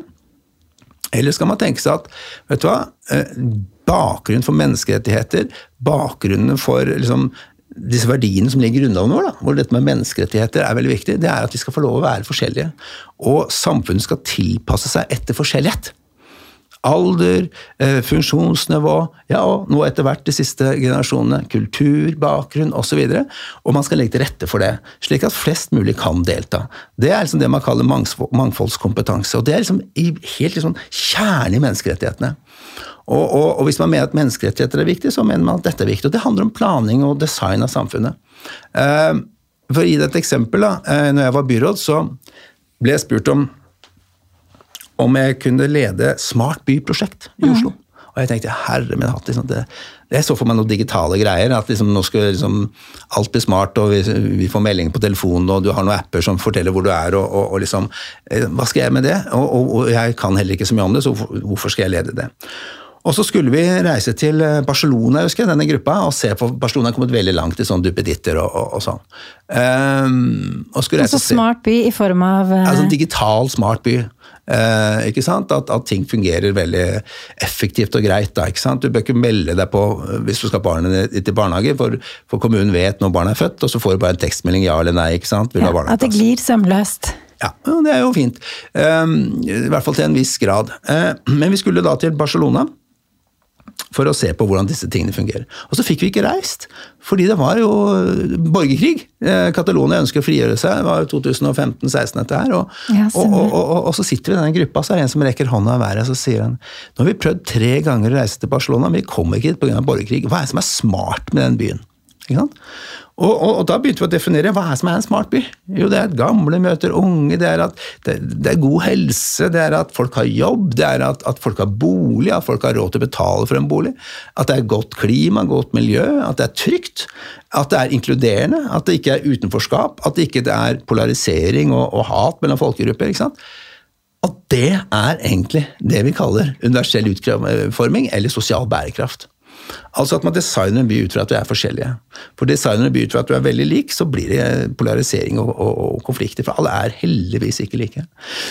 Speaker 2: Eller skal man tenke seg at vet du hva, eh, bakgrunnen for menneskerettigheter, bakgrunnen for liksom, disse verdiene som ligger i grunnloven vår, da, hvor dette med menneskerettigheter er veldig viktig, det er at vi skal få lov å være forskjellige. Og samfunnet skal tilpasse seg etter forskjellighet alder, eh, funksjonsnivå, ja, og nå etter hvert de siste generasjonene kultur, bakgrunn osv. Og, så og man skal legge til rette for det, slik at flest mulig kan delta. Det er liksom det man kaller mangfoldskompetanse, og det er liksom helt liksom kjernen i menneskerettighetene. Og, og, og, hvis man mener at menneskerettigheter er viktig, så mener man at dette er viktig. Og det handler om planing og design av samfunnet. Eh, for å gi deg et eksempel, da. Eh, når jeg var byråd, så ble jeg spurt om om jeg kunne lede Smart by-prosjekt i Oslo. Mm. Og jeg tenkte herre min hatt, liksom, det, Jeg så for meg noen digitale greier. At liksom, nå skal liksom, alt bli smart, og vi, vi, får melding på telefonen, og du har noen apper som forteller hvor du er, og, og, og liksom eh, Hva skal jeg med det? Og, og, jeg kan heller ikke så mye om det, så hvorfor skal jeg lede det? Og så skulle vi reise til Barcelona, Barcelona, husker jeg, denne gruppa, og se på Barcelona har kommet veldig langt i sånn duppeditter og, og, og sånn. Um,
Speaker 1: og altså smart by i form av
Speaker 2: uh... Altså digital smart by. Eh, ikke sant? At, at, ting fungerer veldig effektivt og greit. Da, ikke sant? Du bør ikke melde deg på eh, hvis du skal barnet ditt i barnehage, for, for, kommunen vet når barnet er født, og så får du bare en tekstmelding ja eller nei. ikke sant?
Speaker 1: Ja, at det glir sømløst.
Speaker 2: Ja, det er jo fint. Eh, I hvert fall til en viss grad. Eh, men vi skulle da til Barcelona for å se på hvordan disse tingene fungerer. Og så fikk vi ikke reist, fordi det var jo borgerkrig. Eh, Catalonia ønsker å frigjøre seg, det var jo 2015-16 dette her. Og, ja, og, og, og, så sitter vi i denne gruppa, så er det en som rekker hånda hver, og så sier han nå har vi prøvd tre ganger å reise til Barcelona, men vi kommer ikke hit pga. borgerkrig. Hva er det som er smart med den byen? Ikke sant? Og, og, og, da begynte vi å definere hva er som er en smart by. Jo, det er at gamle møter unge, det er at det, det er god helse, det er at folk har jobb, det er at, at, folk har bolig, at folk har råd til å betale for en bolig. At det er godt klima, godt miljø, at det er trygt. At det er inkluderende, at det ikke er utenforskap, at det ikke er polarisering og, og hat mellom folkegrupper. ikke sant? Og det er egentlig det vi kaller universell utforming eller sosial bærekraft. Altså at man designer en by ut fra at du er forskjellige. For designer en by ut fra at du er veldig lik, så blir det polarisering og, og, og konflikter. For alle er heldigvis ikke like.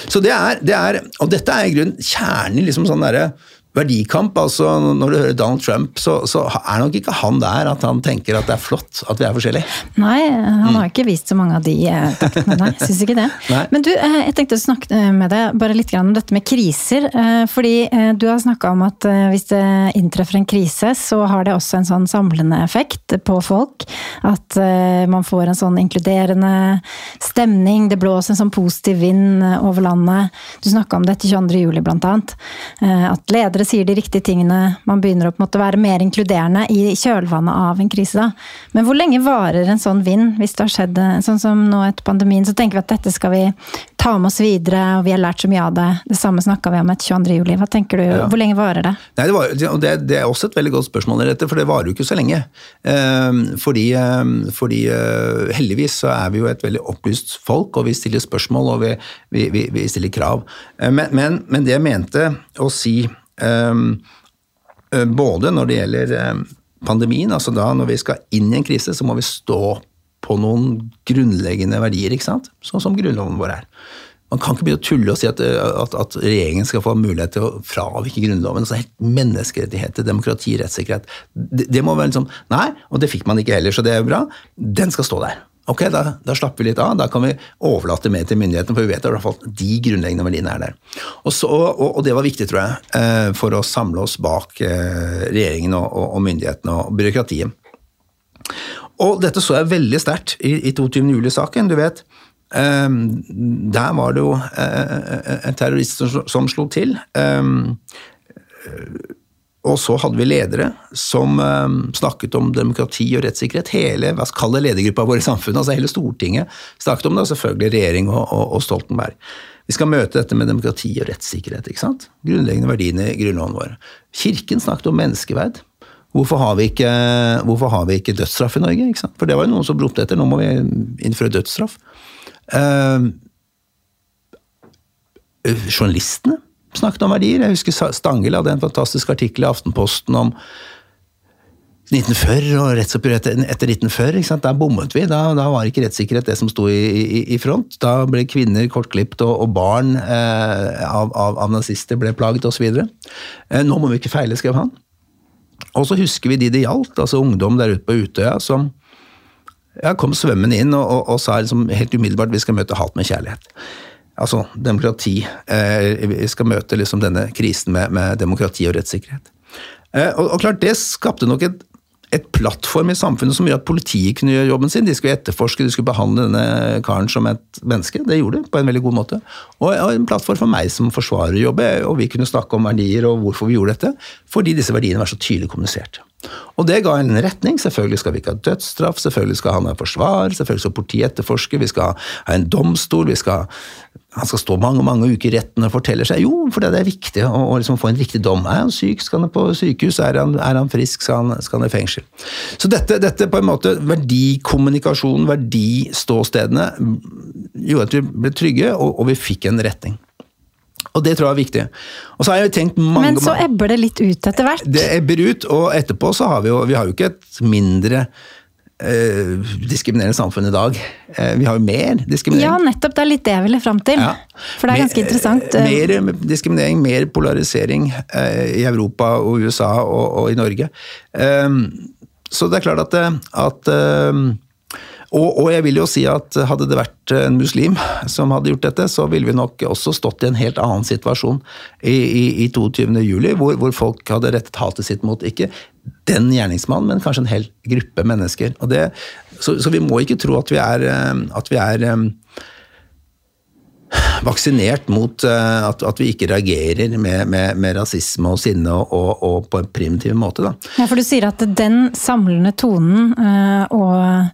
Speaker 2: Så det er, det er Og dette er i grunnen kjernen i liksom sånn derre verdikamp. altså Når du hører Donald Trump, så, så, er nok ikke han der at han tenker at det er flott at vi er forskjellige.
Speaker 1: Nei, han har ikke vist så mange av de eh, taktene, nei. Syns ikke det. Nei. Men du, eh, jeg tenkte å snakke eh, med deg bare litt om dette med kriser. Fordi du har snakka om at hvis det inntreffer en krise, så har det også en sånn samlende effekt på folk. At man får en sånn inkluderende stemning. Det blåser en sånn positiv vind over landet. Du snakka om dette 22. juli, blant annet. At ledere andre sier de riktige tingene, man begynner å måte, være mer inkluderende i kjølvannet av en krise. Da. Men hvor lenge varer en sånn vind, hvis det har skjedd sånn som nå etter pandemien? Så tenker vi at dette skal vi ta med oss videre, og vi har lært så mye av det. Det samme snakka vi om etter 22. juli. Hva tenker du, ja. hvor lenge varer det?
Speaker 2: Nei, det, var, det, det, er også et veldig godt spørsmål, dette, for det varer jo ikke så lenge. Ehm, fordi, ehm, fordi eh, heldigvis så er vi jo et veldig opplyst folk, og vi stiller spørsmål og vi, vi, vi, vi stiller krav. Eh, men, men, men det jeg mente å si eh, både når det gjelder ehm, pandemien, altså da når vi skal inn i en krise, så må vi stå på noen grunnleggende verdier, ikke sant? sånn som Grunnloven vår er. Man kan ikke begynne å tulle og si at, eh, at, at regjeringen skal få mulighet til å fravike Grunnloven. altså helt Menneskerettigheter, demokrati, rettssikkerhet. Det, det må være liksom, Nei, og det fikk man ikke heller, så det er bra. Den skal stå der. Ok, da, da, slapper vi litt av. Da kan vi overlate mer til myndighetene, for vi vet at i hvert fall de grunnleggende verdiene er der. Og, så, og, og det var viktig, tror jeg, eh, for å samle oss bak eh, regjeringen og, og, myndighetene og byråkratiet. Og dette så jeg veldig sterkt i, i 22. juli-saken. Du vet, Um, der var det jo en terrorist som, som slo til. Og så hadde vi ledere som um, snakket om demokrati og rettssikkerhet. Hele hva skal det ledergruppa vår i samfunnet, altså hele Stortinget snakket om det, selvfølgelig regjering og, og, og, Stoltenberg. Vi skal møte dette med demokrati og rettssikkerhet. ikke sant? Grunnleggende verdiene i grunnloven vår. Kirken snakket om menneskeverd. Hvorfor har, ikke, har vi ikke dødsstraff i Norge? ikke sant? For det var jo noen som ropte etter, nå må vi innføre dødsstraff. Eh, journalistene snakket om verdier. Jeg husker Stangel hadde en fantastisk artikkel i Aftenposten om 1940 og rettsoppgjør etter, etter 1940. Da bommet vi. Da, da, var ikke rettssikkerhet det som sto i, i, i front. Da ble kvinner kortklipt, og, og barn eh, av, av, av, nazister ble plaget osv. Eh, nå må vi ikke feile, skrev han. Og så husker vi de det gjaldt, altså ungdom der ute på Utøya som ja, kom svømmende inn og, og, og sa liksom helt umiddelbart vi skal møte hat med kjærlighet altså demokrati. Eh, skal møte liksom denne krisen med, med demokrati og rettssikkerhet. Eh, og, og, klart, Det skapte nok et, et, plattform i samfunnet som gjorde at politiet kunne gjøre jobben sin. De skulle etterforske, de skulle behandle denne karen som et menneske. Det gjorde de på en veldig god måte. Og, og en plattform for meg som forsvarer jobbet, og vi kunne snakke om verdier og hvorfor vi gjorde dette. Fordi disse verdiene var så tydelig kommunisert. Og det ga en retning. Selvfølgelig skal vi ikke ha dødsstraff, selvfølgelig skal han ha forsvar, selvfølgelig skal politiet etterforske, vi skal ha en domstol, vi skal han skal stå mange mange uker i retten og fortelle seg jo, for det er viktig å, å liksom få en riktig dom. Er han syk, skal han på sykehus. Er han, er han frisk, skal han, skal han, i fengsel. Så dette, dette på en måte, verdikommunikasjonen, verdiståstedene, gjorde at vi ble trygge, og, og vi fikk en retning. Og det tror jeg er viktig. Og så har jeg tenkt mange,
Speaker 1: Men så ebber det litt ut etter hvert?
Speaker 2: Det ebber ut, og etterpå så har vi jo Vi har jo ikke et mindre eh, diskriminerende samfunn i dag. Eh, vi har jo mer diskriminering.
Speaker 1: Ja, nettopp. Det er litt det jeg ville fram til. Ja. For det er ganske interessant.
Speaker 2: Eh, mer diskriminering, mer polarisering eh, i Europa og USA og, og i Norge. Um, så det er klart at, at um, og, og, jeg vil jo si at hadde det vært en muslim som hadde gjort dette, så ville vi nok også stått i en helt annen situasjon i, i, i 22. juli, hvor, hvor, folk hadde rettet hatet sitt mot ikke den gjerningsmannen, men kanskje en hel gruppe mennesker. Det, så, så, vi må ikke tro at vi er, eh, at vi er um, vaksinert mot uh, at, at, vi ikke reagerer med, med, med rasisme og sinne og, og, og, på en primitiv måte. Da.
Speaker 1: Ja, for du sier at den samlende tonen og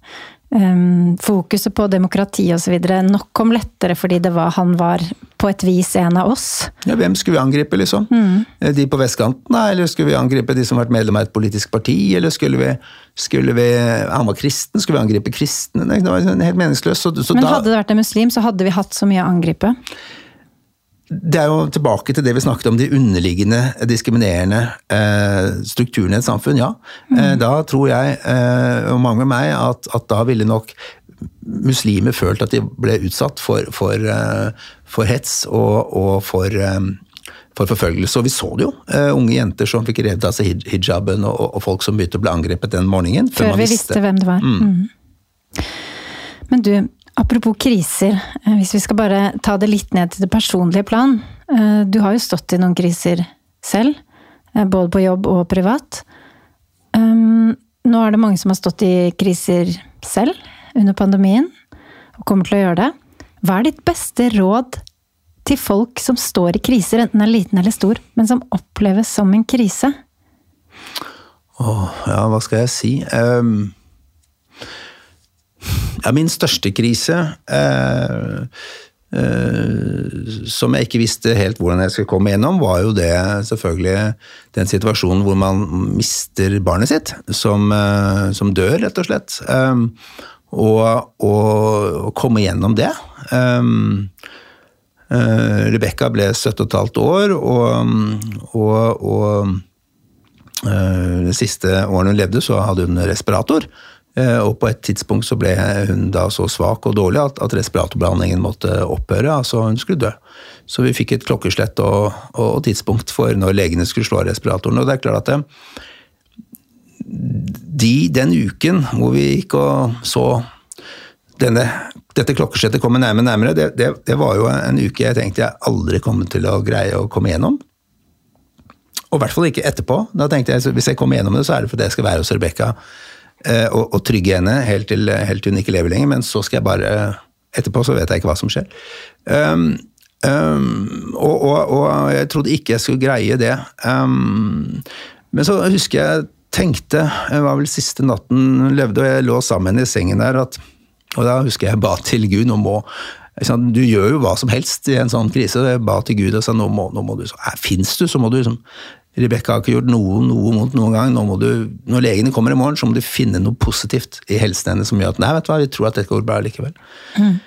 Speaker 1: um, fokuset på demokrati osv. nok kom lettere fordi det var, han var på et vis en av oss.
Speaker 2: Ja, Hvem skulle vi angripe, liksom? Mm. Eh, de på vestkanten, da? Eller skulle vi angripe de som har vært medlem av et politisk parti? Eller skulle vi, skulle vi Han var kristen, skulle vi angripe kristne? Det var helt meningsløst. Så, så
Speaker 1: Men hadde det vært en muslim, så hadde vi hatt så mye å angripe?
Speaker 2: Det er jo tilbake til det vi snakket om, de underliggende diskriminerende eh, strukturene i et samfunn. Ja, mm. eh, da tror jeg, eh, og mange med meg, at, at, da ville nok muslimer følt at de ble utsatt for, for, eh, for hets og, og for, eh, for, forfølgelse. Og vi så det jo. Unge jenter som fikk revet av seg hijaben, og, og, folk som begynte å bli angrepet den morgenen.
Speaker 1: Før, før vi visste. visste hvem det var. Mm. Mm. Men du, Apropos kriser, eh, hvis vi skal bare ta det litt ned til det personlige plan. Eh, du har jo stått i noen kriser selv, eh, både på jobb og privat. Nå er det mange som har stått i kriser selv under pandemien, og kommer til å gjøre det. Hva er ditt beste råd til folk som står i kriser, enten er liten eller stor, men som oppleves som en krise?
Speaker 2: Åh, ja, hva skal jeg si? Um ja, min største krise eh, eh, som jeg ikke visste helt hvordan jeg skulle komme gjennom, var jo det selvfølgelig den situasjonen hvor man mister barnet sitt, som, eh, som dør, rett og slett. Eh, og, å komme gjennom det. Um, uh, Rebekka ble 17,5 år, og, og, og de siste årene hun levde, så hadde hun respirator. Eh, og på et tidspunkt så ble hun da så svak og dårlig at, at respiratorbehandlingen måtte opphøre. altså Hun skulle dø. Så vi fikk et klokkeslett og, og, tidspunkt for når legene skulle slå av respiratoren. Og det er klart at det, de, den uken hvor vi gikk og så denne, dette klokkeslettet komme nærmere og nærmere, det, det, det, var jo en uke jeg tenkte jeg aldri kom til å greie å komme gjennom. Og i hvert fall ikke etterpå. Da tenkte jeg hvis jeg kommer gjennom det, så er det fordi jeg skal være hos Rebekka Eh, og, og trygge henne helt til, helt hun ikke lever lenger, men så skal jeg bare Etterpå så vet jeg ikke hva som skjer. Um, um, og, og, og, jeg trodde ikke jeg skulle greie det. Um, men så husker jeg tenkte, det var vel siste natten hun levde, og jeg lå sammen i sengen der, at, og da husker jeg ba til Gud nå må du gjør jo hva som helst i en sånn krise. Jeg ba til Gud og sa nå må, nå må du, Fins du, så må du liksom Rebekka har ikke gjort noe, noe mot noen gang. Nå du, når legene kommer i morgen, så må du finne noe positivt i helsen hennes som gjør at nei, vet du hva, vi tror at dette går bra likevel. Mm.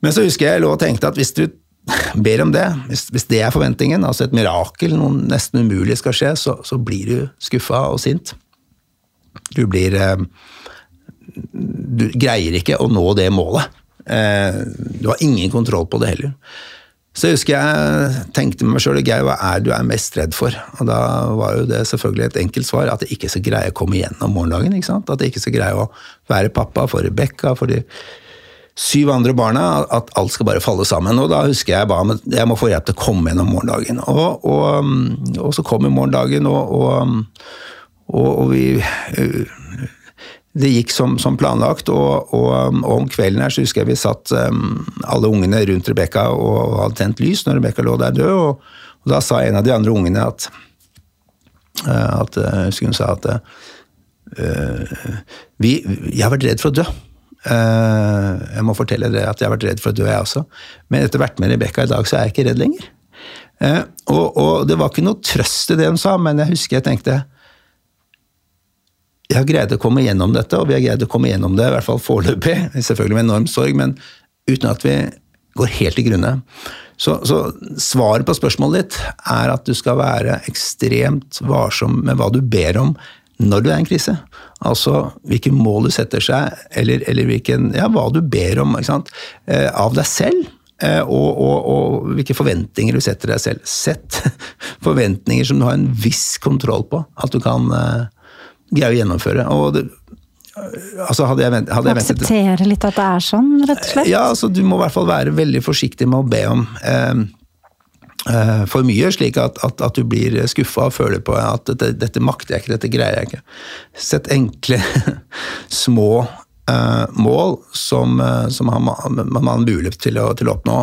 Speaker 2: Men så husker jeg jeg lå og tenkte at hvis du (laughs) ber om det, hvis, hvis, det er forventningen, altså et mirakel, noe nesten umulig skal skje, så, så blir du skuffa og sint. Du blir eh, Du greier ikke å nå det målet. Eh, du har ingen kontroll på det heller. Så jeg husker jeg tenkte med meg sjøl Geir, hva er du er mest redd for? Og da var jo det selvfølgelig et enkelt svar, at jeg ikke skal greie å komme igjennom morgendagen. ikke sant? At jeg ikke skal greie å være pappa for Rebekka, for de syv andre barna, at alt skal bare falle sammen. Og da husker jeg bare at jeg må få hjelp til å komme gjennom morgendagen. Og, og, og så kom morgendagen, og, og vi det gikk som, som planlagt, og, og, og, om kvelden her så husker jeg vi satt um, alle ungene rundt Rebekka og hadde tent lys når Rebekka lå der død, og, og, da sa en av de andre ungene at, uh, at Jeg husker hun sa at uh, vi, Jeg har vært redd for å dø. Uh, jeg må fortelle dere at jeg har vært redd for å dø, jeg også. Men etter hvert med Rebekka i dag, så er jeg ikke redd lenger. Uh, og, og, det var ikke noe trøst i det hun sa, men jeg husker jeg tenkte jeg har greid å komme gjennom dette, og vi har greid å komme gjennom det, i hvert fall foreløpig, selvfølgelig med enorm sorg, men uten at vi går helt til grunne. Så, så, svaret på spørsmålet ditt er at du skal være ekstremt varsom med hva du ber om når du er i en krise. Altså hvilke mål du setter seg, eller, eller hvilken, ja, hva du ber om eh, av deg selv. Eh, og, og, og, hvilke forventninger du setter deg selv. Sett (laughs) forventninger som du har en viss kontroll på at du kan uh, greie å gjennomføre. Og det, altså hadde jeg, hadde jeg
Speaker 1: ventet Akseptere litt at det er sånn, rett og slett?
Speaker 2: Ja, altså du må i hvert fall være veldig forsiktig med å be om eh, Eh, for mye, slik at, at, at du blir skuffa og føler på at dette, dette, makter jeg ikke, dette greier jeg ikke. Sett enkle, (laughs) små mål som, uh, som man har mulighet til å, til å oppnå.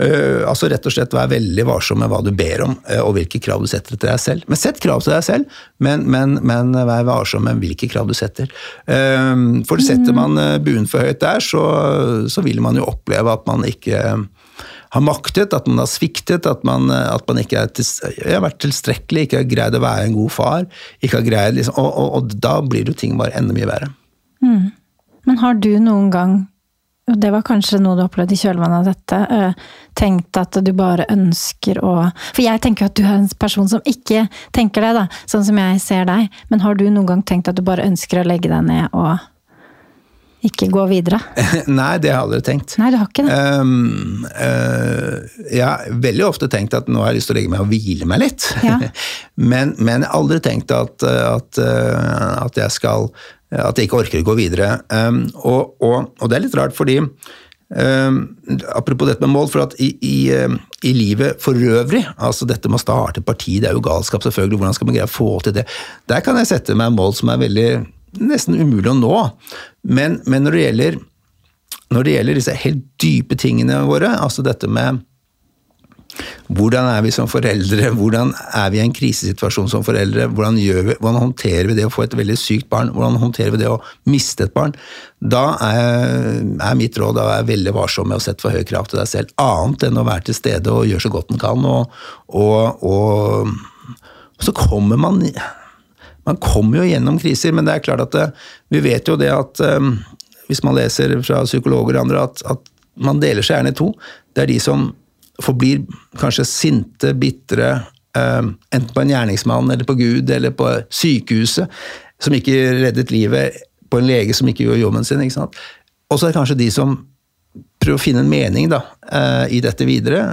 Speaker 2: Uh, altså Rett og slett vær veldig varsom med hva du ber om, og hvilke krav du setter til deg selv. Men Sett krav til deg selv, men, men, men vær varsom med hvilke krav du setter. for setter man buen for høyt der, så, så vil man jo oppleve at man ikke har maktet, at man har sviktet, at man, at man ikke til, har vært tilstrekkelig, ikke har greid å være en god far. greid, liksom, og, og, og, da blir jo ting bare enda mye verre.
Speaker 1: Mm. Men har du noen gang, og det var kanskje noe du opplevde i kjølvannet av dette, øh, tenkt at du bare ønsker å For jeg tenker at du er en person som ikke tenker det, da, sånn som jeg ser deg. Men har du noen gang tenkt at du bare ønsker å legge deg ned og ikke gå videre? (laughs)
Speaker 2: Nei, det har jeg aldri tenkt.
Speaker 1: Nei, du har ikke det?
Speaker 2: Um, uh, jeg har veldig ofte tenkt at nå har jeg lyst til å legge meg og hvile meg litt. Ja. (laughs) men, men, jeg har aldri tenkt at, at, uh, at, jeg skal At jeg ikke orker å gå videre. Um, og, og, og, det er litt rart, fordi um, Apropos dette med mål, for at i, i, i, livet for øvrig, altså dette med å starte parti, det er jo galskap, selvfølgelig. Hvordan skal man greie å få til det? Der kan jeg sette meg mål som er veldig nesten umulig å nå. Men, men når, det gjelder, når det gjelder disse helt dype tingene våre, altså dette med hvordan er vi som foreldre, hvordan er vi i en krisesituasjon som foreldre, hvordan, vi, hvordan, håndterer vi det å få et veldig sykt barn, hvordan håndterer vi det å miste et barn, da er, er mitt råd å være veldig varsom med å sette for høye krav til deg selv, annet enn å være til stede og gjøre så godt en kan. Og, og, og så kommer man man kommer jo gjennom kriser, men det er klart at det, eh, vi vet jo det at um, hvis man leser fra psykologer og andre, at, at, man deler seg gjerne i to. Det er de som forblir kanskje sinte, bitre, um, enten på en gjerningsmann eller på Gud eller på sykehuset, som ikke reddet livet på en lege som ikke gjorde jobben sin. ikke sant? Og så er det kanskje de som prøver å finne en mening da, uh, i dette videre.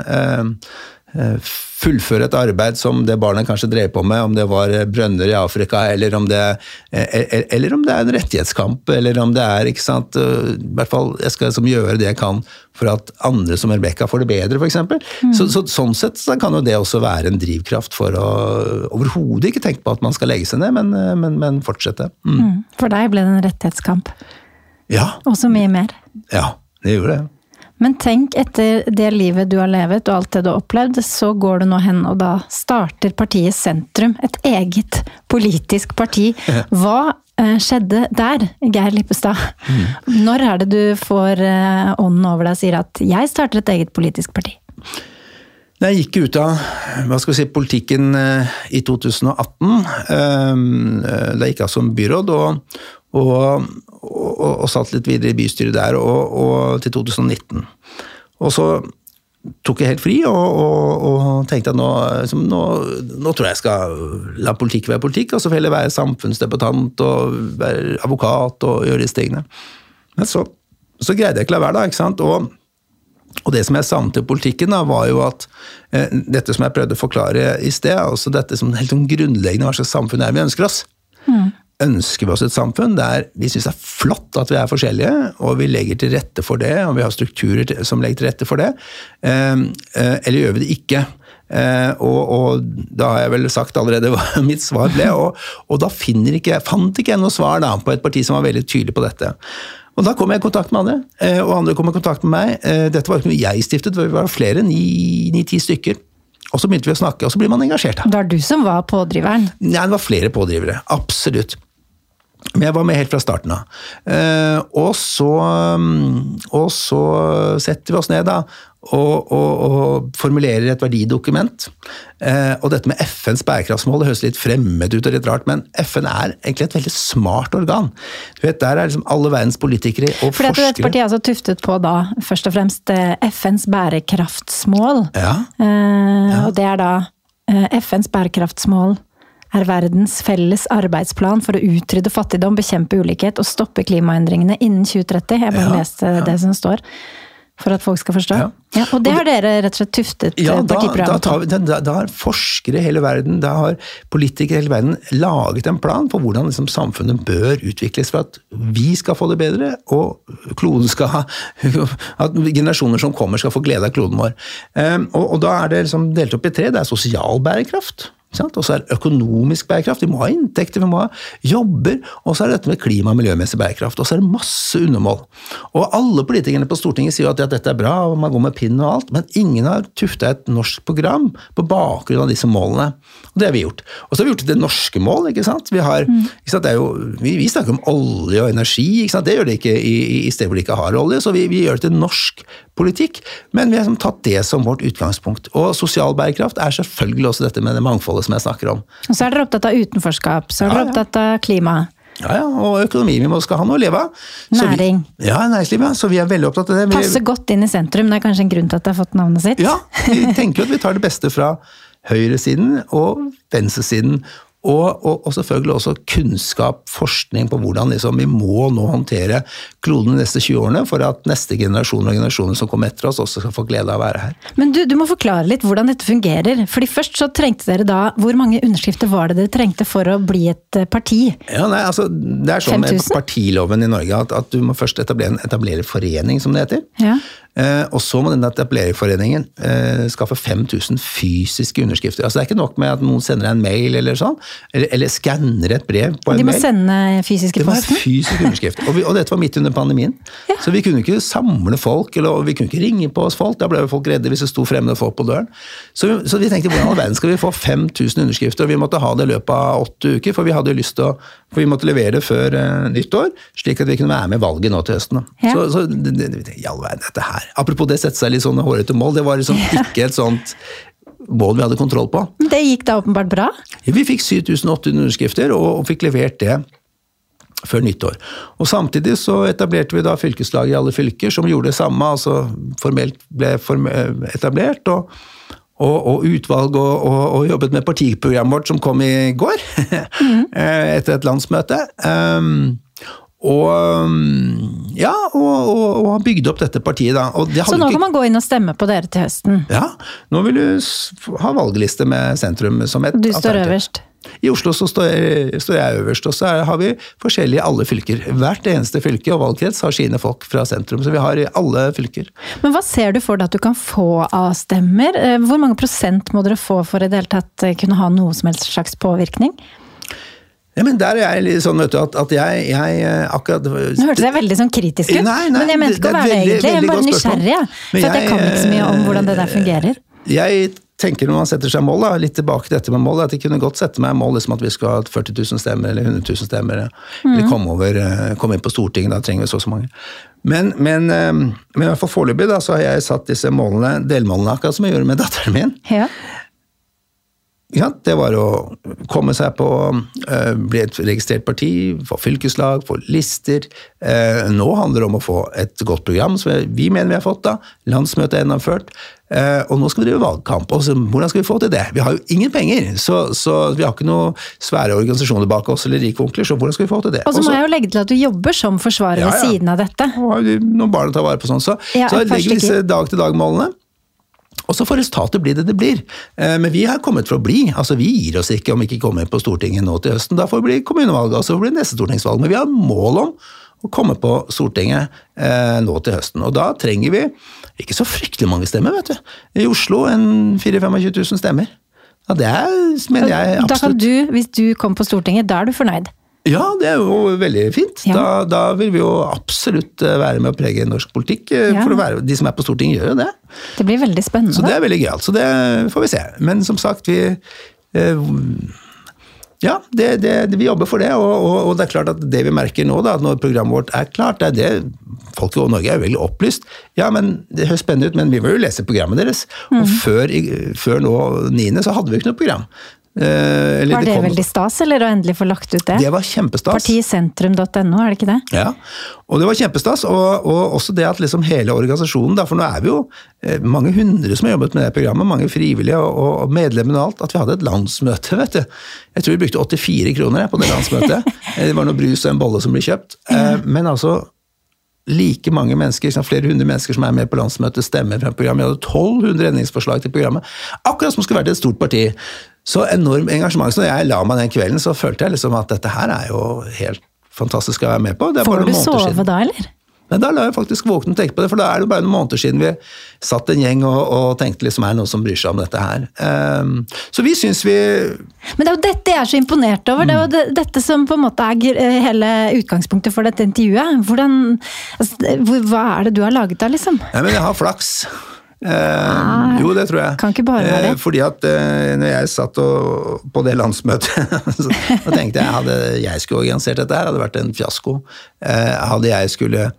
Speaker 2: Eh, fullføre et arbeid som det barnet kanskje drev på med, om det var brønner i Afrika, eller om det, eh, eller om det er en rettighetskamp, eller om det er ikke sant, eh, i hvert fall Jeg skal liksom gjøre det jeg kan for at andre som Rebekka får det bedre, f.eks. Mm. Så, så, sånn sett så kan jo det også være en drivkraft for å overhodet ikke tenke på at man skal legge seg ned, men, men, men fortsette. Mm. Mm.
Speaker 1: For deg ble det en rettighetskamp.
Speaker 2: Ja.
Speaker 1: Og så mye mer.
Speaker 2: Ja, det gjorde det.
Speaker 1: Men tenk, etter det livet du har levet og alt det du har opplevd, så går du nå hen og da starter partiet Sentrum, et eget politisk parti. Hva eh, skjedde der, Geir Lippestad? Mm. Når er det du får eh, ånden over deg og sier at 'jeg starter et eget politisk parti'?
Speaker 2: Jeg gikk ut av hva skal vi si, politikken eh, i 2018. Da gikk av som byråd, og, og, og, og, satt litt videre i bystyret der og, og til 2019. Og så tok jeg helt fri og, tenkte at nå, liksom, nå, nå, tror jeg jeg skal la politikk være politikk, og så får jeg være samfunnsdebattant og være advokat og gjøre disse tingene. Men så, så greide jeg ikke la være, da. ikke sant? Og, og det som jeg savnet i politikken, da, var jo at eh, dette som jeg prøvde å forklare i sted, altså dette som helt sånn grunnleggende hva slags samfunn er vi ønsker oss. Mm ønsker vi oss et samfunn der vi syns det er flott at vi er forskjellige, og vi legger til rette for det, og vi har strukturer som legger til rette for det, ehm, eh, eller gjør vi det ikke? Eh, og, og, da har jeg vel sagt allerede hva (laughs) mitt svar ble, og, og da ikke, fant ikke jeg noe svar da, på et parti som var veldig tydelig på dette. Og Da kom jeg i kontakt med andre, eh, og andre kom i kontakt med meg. Dette var ikke noe jeg stiftet, vi var flere, ni-ti stykker. Og så begynte vi å snakke, og så blir man engasjert.
Speaker 1: Det var du som var pådriveren?
Speaker 2: Nei, det var flere pådrivere. Absolutt. Men jeg var med helt fra starten av. Eh, og, så, mm, og så setter vi oss ned da, og, og, og formulerer et verdidokument. Eh, og dette med FNs bærekraftsmål det høres litt fremmed ut og litt rart, men FN er egentlig et veldig smart organ. Du vet, Der er liksom alle verdens politikere og
Speaker 1: For
Speaker 2: forskere
Speaker 1: dette partiet er altså tuftet på da først og fremst eh, FNs bærekraftsmål.
Speaker 2: Ja.
Speaker 1: ja. Og det er da FNs bærekraftsmål er verdens felles arbeidsplan for å utrydde fattigdom, bekjempe ulikhet og stoppe klimaendringene innen 2030. Jeg bare
Speaker 2: Ja,
Speaker 1: leste det som står, for at folk skal forstå.
Speaker 2: Ja.
Speaker 1: Ja, og det har dere rett og slett tuftet
Speaker 2: Ja,
Speaker 1: eh, partiprogrammet på.
Speaker 2: da, da, da har forskere i hele verden, da har politikere i hele verden laget en plan for hvordan liksom, samfunnet bør utvikles for at vi skal få det bedre, og kloden skal ha At generasjoner som kommer, skal få glede av kloden vår. Um, og, og da er det liksom delt opp i tre. Det er sosial bærekraft. Og så er det økonomisk bærekraft. Vi må ha inntekter, vi må ha jobber. Og så er det dette med klima- og miljømessig bærekraft. Og så er det masse undermål. Og alle politikerne på Stortinget sier jo at, dette er bra, og man går med pinn og alt, men ingen har tufta et norsk program på bakgrunn av disse målene. Og det har vi gjort. Og så har vi gjort det til norske mål. ikke sant? Vi, har, ikke sant? Jo, vi, vi snakker om olje og energi. ikke sant? Det gjør det ikke i, i- i steder hvor de ikke har olje, så vi, vi gjør det til norsk politikk. Men vi har liksom tatt det som vårt utgangspunkt. Og sosial bærekraft er selvfølgelig også dette med det mangfoldet som jeg snakker om.
Speaker 1: Og så er dere opptatt av utenforskap, så er dere
Speaker 2: Ja, ja.
Speaker 1: opptatt av klima.
Speaker 2: Ja, ja, Og økonomi. Vi må skal ha noe å leve av. Næring. vi-. Ja, næringsliv. Ja. Så vi er veldig opptatt av det. Vi,
Speaker 1: Passer godt inn i sentrum, det er kanskje en grunn til at det har fått navnet sitt?
Speaker 2: Ja, vi tenker jo at vi tar det beste fra høyresiden og venstresiden. Og, og, og selvfølgelig også kunnskap, forskning på hvordan liksom, vi må nå håndtere kloden de neste 20 årene for at neste generasjon og generasjoner som kommer etter oss, også skal få glede av å være her.
Speaker 1: Men du, du må forklare litt hvordan dette fungerer. Fordi først så trengte dere da Hvor mange underskrifter var det dere trengte for å bli et eh, parti?
Speaker 2: Ja, nei, altså, Det er sånn med partiloven i Norge at, at du må først etablere en etablererforening, som det heter.
Speaker 1: Ja.
Speaker 2: Eh, og så må den etablererforeningen eh, skaffe 5000 fysiske underskrifter. Altså Det er ikke nok med at noen sender en mail eller sånn, eller, eller skanner et brev på en mail.
Speaker 1: De må
Speaker 2: mail.
Speaker 1: sende fysiske i
Speaker 2: Det var
Speaker 1: posten?
Speaker 2: fysisk underskrift. Og, vi, og dette var midt under pandemien. (laughs) Så vi kunne ikke samle folk, eller vi kunne ikke ringe på oss folk. Da ble folk redde hvis det sto fremmede folk på døren. Så, vi- så vi tenkte hvordan i all verden skal vi få 5000 underskrifter? Og vi måtte ha det i løpet av åtte uker, for vi hadde jo lyst til å for vi måtte levere det før uh, nyttår, slik at vi kunne være med i valget nå til høsten.
Speaker 1: Ja.
Speaker 2: Så, så det, det, i all verden, dette her. Apropos det sette seg litt sånne hårete mål, det var liksom ikke et sånt mål vi hadde kontroll på.
Speaker 1: Det gikk da åpenbart bra?
Speaker 2: Vi fikk 7800 underskrifter og, og fikk levert det før nyttår. Og Samtidig så etablerte vi da fylkeslag i alle fylker som gjorde det samme. altså Formelt ble form etablert. og og, og utvalg og, og, og jobbet med partiprogrammet vårt som kom i går, (laughs) mm. etter et landsmøte. Um, og um, ja, og, og, og har bygd opp dette partiet, da. Og det
Speaker 1: Så nå
Speaker 2: ikke-
Speaker 1: kan man gå inn og stemme på dere til høsten.
Speaker 2: Ja, nå vil du ha valgliste med sentrum som et
Speaker 1: du står øverst.
Speaker 2: I Oslo så står, står jeg øverst, og så er, har vi forskjellige alle fylker. Hvert eneste fylke og valgkrets har sine folk fra sentrum, så vi har i alle fylker.
Speaker 1: Men hva ser du for deg at du kan få av stemmer? Eh, Hvor mange prosent må dere få for i det hele tatt eh, kunne ha noe som helst slags påvirkning?
Speaker 2: Ja, men der er jeg litt sånn vet du, at, at jeg, jeg eh, akkurat
Speaker 1: Nå hørtes jeg veldig sånn kritisk ut,
Speaker 2: Nei, nei,
Speaker 1: men jeg mente ikke å være det egentlig. Jeg er bare nysgjerrig, jeg. For at jeg kan ikke så mye om hvordan det der
Speaker 2: eh,
Speaker 1: fungerer.
Speaker 2: Jeg tenker når man setter seg mål, da, litt tilbake til dette med mål, at jeg kunne godt sette meg mål liksom at vi skal ha 40 000 stemmer eller 100 000 stemmer, eller komme, over, eh, komme inn på Stortinget, da trenger vi så og så mange. Men, men, eh, men i hvert fall foreløpig så har jeg satt disse målene, delmålene, akkurat som jeg gjorde med datteren min.
Speaker 1: Ja.
Speaker 2: Ja, det var å komme seg på, eh, bli et registrert parti, få fylkeslag, få lister. Eh, nå handler det om å få et godt program, som vi mener vi har fått da. Landsmøtet er gjennomført. Eh, og nå skal vi drive valgkamp. Og så, hvordan skal vi få til det? Vi har jo ingen penger, så, så vi har ikke noen svære organisasjoner bak oss eller rike onkler, så hvordan skal vi få til det?
Speaker 1: Og så må jeg jo legge til at du jobber som forsvarer
Speaker 2: Ja,
Speaker 1: ved
Speaker 2: ja.
Speaker 1: siden av dette.
Speaker 2: og har jo noen barn å ta vare på sånn, så,
Speaker 1: Ja,
Speaker 2: så legger vi disse dag-til-dag-målene. Og så får resultatet bli det det blir. Eh, Men vi har kommet for å bli. altså Vi gir oss ikke om vi ikke kommer på Stortinget nå til høsten. Da får det bli kommunevalg, og så blir det neste stortingsvalg. Men vi har mål om å komme på Stortinget eh, nå til høsten. Og da trenger vi ikke så fryktelig mange stemmer, vet du. I Oslo en 24 000-25 000 stemmer. Ja, Det er, mener jeg absolutt.
Speaker 1: Da kan du, hvis du kommer på Stortinget, da er du fornøyd?
Speaker 2: Ja, det er jo veldig fint.
Speaker 1: Ja.
Speaker 2: Da, da vil vi jo absolutt eh, være med å prege norsk politikk. eh,
Speaker 1: Ja.
Speaker 2: For være, de som er på Stortinget, gjør jo det.
Speaker 1: Det blir veldig spennende.
Speaker 2: Så det er veldig gøyalt. Så det får vi se. Men som sagt, vi eh, Ja, det, det, vi jobber for det. Og, og, og det er klart at det vi merker nå, da, at når programmet vårt er klart, det er det Folk i Norge er jo veldig opplyst. Ja, men Det høres spennende ut, men vi må jo lese programmet deres. Og før, før nå 9., så hadde vi jo ikke noe program. Eh, eller
Speaker 1: Var det
Speaker 2: det
Speaker 1: veldig stas, eller å endelig få lagt ut det?
Speaker 2: Det var kjempestas.
Speaker 1: Partisentrum.no, er det ikke det?
Speaker 2: Ja, og det var kjempestas. Og, og også det at liksom hele organisasjonen, da, for nå er vi jo eh, mange hundre som har jobbet med det programmet, mange frivillige og, og medlemmene og alt, at vi hadde et landsmøte, vet du. Jeg tror vi brukte 84 kroner jeg, på det landsmøtet. (laughs) Eh, det var noe brus og en bolle som ble kjøpt. Eh, Men altså like mange mennesker, flere hundre mennesker som er med på landsmøtet, stemmer fra programmet. Vi hadde 1200 endringsforslag til programmet. Akkurat som skulle vært et stort parti. Så enormt engasjement. Så når jeg la meg den kvelden, så følte jeg liksom at dette her er jo helt fantastisk å være med på. Det
Speaker 1: Får du sove
Speaker 2: siden.
Speaker 1: da, eller?
Speaker 2: Men da la jeg faktisk våkne og tenke på det, for da er det bare noen måneder siden vi satt en gjeng og, og tenkte liksom er det noen som bryr seg om dette her. Um, så vi syns vi
Speaker 1: Men det er jo dette jeg er så imponert over. Det er jo
Speaker 2: Mm.
Speaker 1: det, dette som på en måte er eh, hele utgangspunktet for dette intervjuet. Hvordan, altså, hva er det du har laget da, liksom?
Speaker 2: Nei, men jeg har flaks. Eh, jo, det tror jeg.
Speaker 1: Kan ikke bare være det.
Speaker 2: Eh, fordi at eh, når jeg satt og, på det landsmøtet, (laughs) så, tenkte jeg hadde jeg skulle organisert dette her, hadde det vært en fiasko. Hadde jeg skulle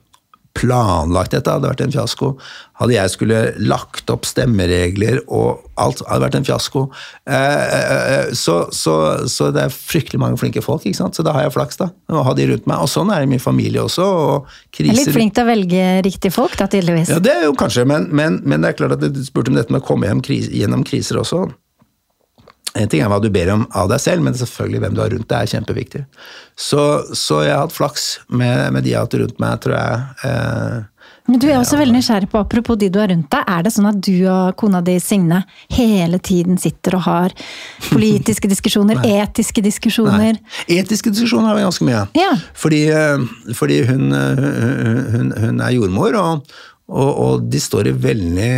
Speaker 2: planlagt dette, hadde vært en fiasko. Hadde jeg skulle lagt opp stemmeregler og alt, hadde vært en fiasko. Eh, eh, eh, så, så, så det er fryktelig mange flinke folk, ikke sant? så da har jeg flaks, da. Og ha de rundt meg. Og sånn er det i min familie også. og
Speaker 1: Jeg er litt
Speaker 2: kriser
Speaker 1: flink til å velge riktige folk, da, tydeligvis.
Speaker 2: ja, det er jo kanskje, men, men, men det er klart at du spurte om dette med å komme hjem kris, gjennom kriser også. En ting er hva du ber om av deg selv, men selvfølgelig hvem du har rundt deg er kjempeviktig. Så, så jeg har hatt flaks med, med de jeg har hatt rundt meg, tror jeg. Eh,
Speaker 1: Men du er også veldig nysgjerrig på, apropos de du har rundt deg, er det sånn at du og kona di Signe hele tiden sitter og har politiske (laughs) diskusjoner, etiske diskusjoner?
Speaker 2: nei. Etiske diskusjoner har vi ganske mye.
Speaker 1: Ja.
Speaker 2: Fordi, eh, fordi hun, eh, hun, hun, hun er jordmor, og, og, og de står i veldig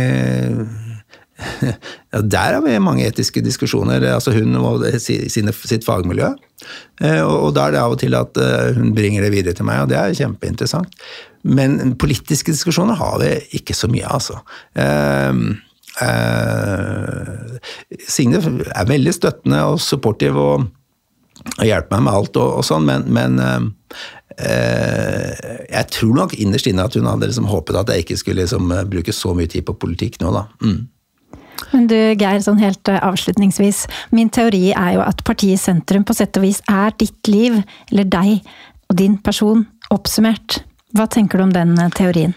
Speaker 2: (laughs) ja, Der har vi mange etiske diskusjoner. altså Hun og sine, sitt fagmiljø. Eh, Og, da er det av og til at eh, hun bringer det videre til meg, og det er kjempeinteressant. Men politiske diskusjoner har vi ikke så mye altså. Eh, eh, Signe er veldig støttende og supportive og, hjelper meg med alt og, og sånn, men, men jeg tror nok innerst inne at hun hadde liksom håpet at jeg ikke skulle liksom, bruke så mye tid på politikk nå, da. Mm.
Speaker 1: Men du Geir, sånn helt eh, avslutningsvis. Min teori er jo at partiet Sentrum på sett og vis er ditt liv, eller deg og din person, oppsummert. Hva tenker du om den eh, teorien?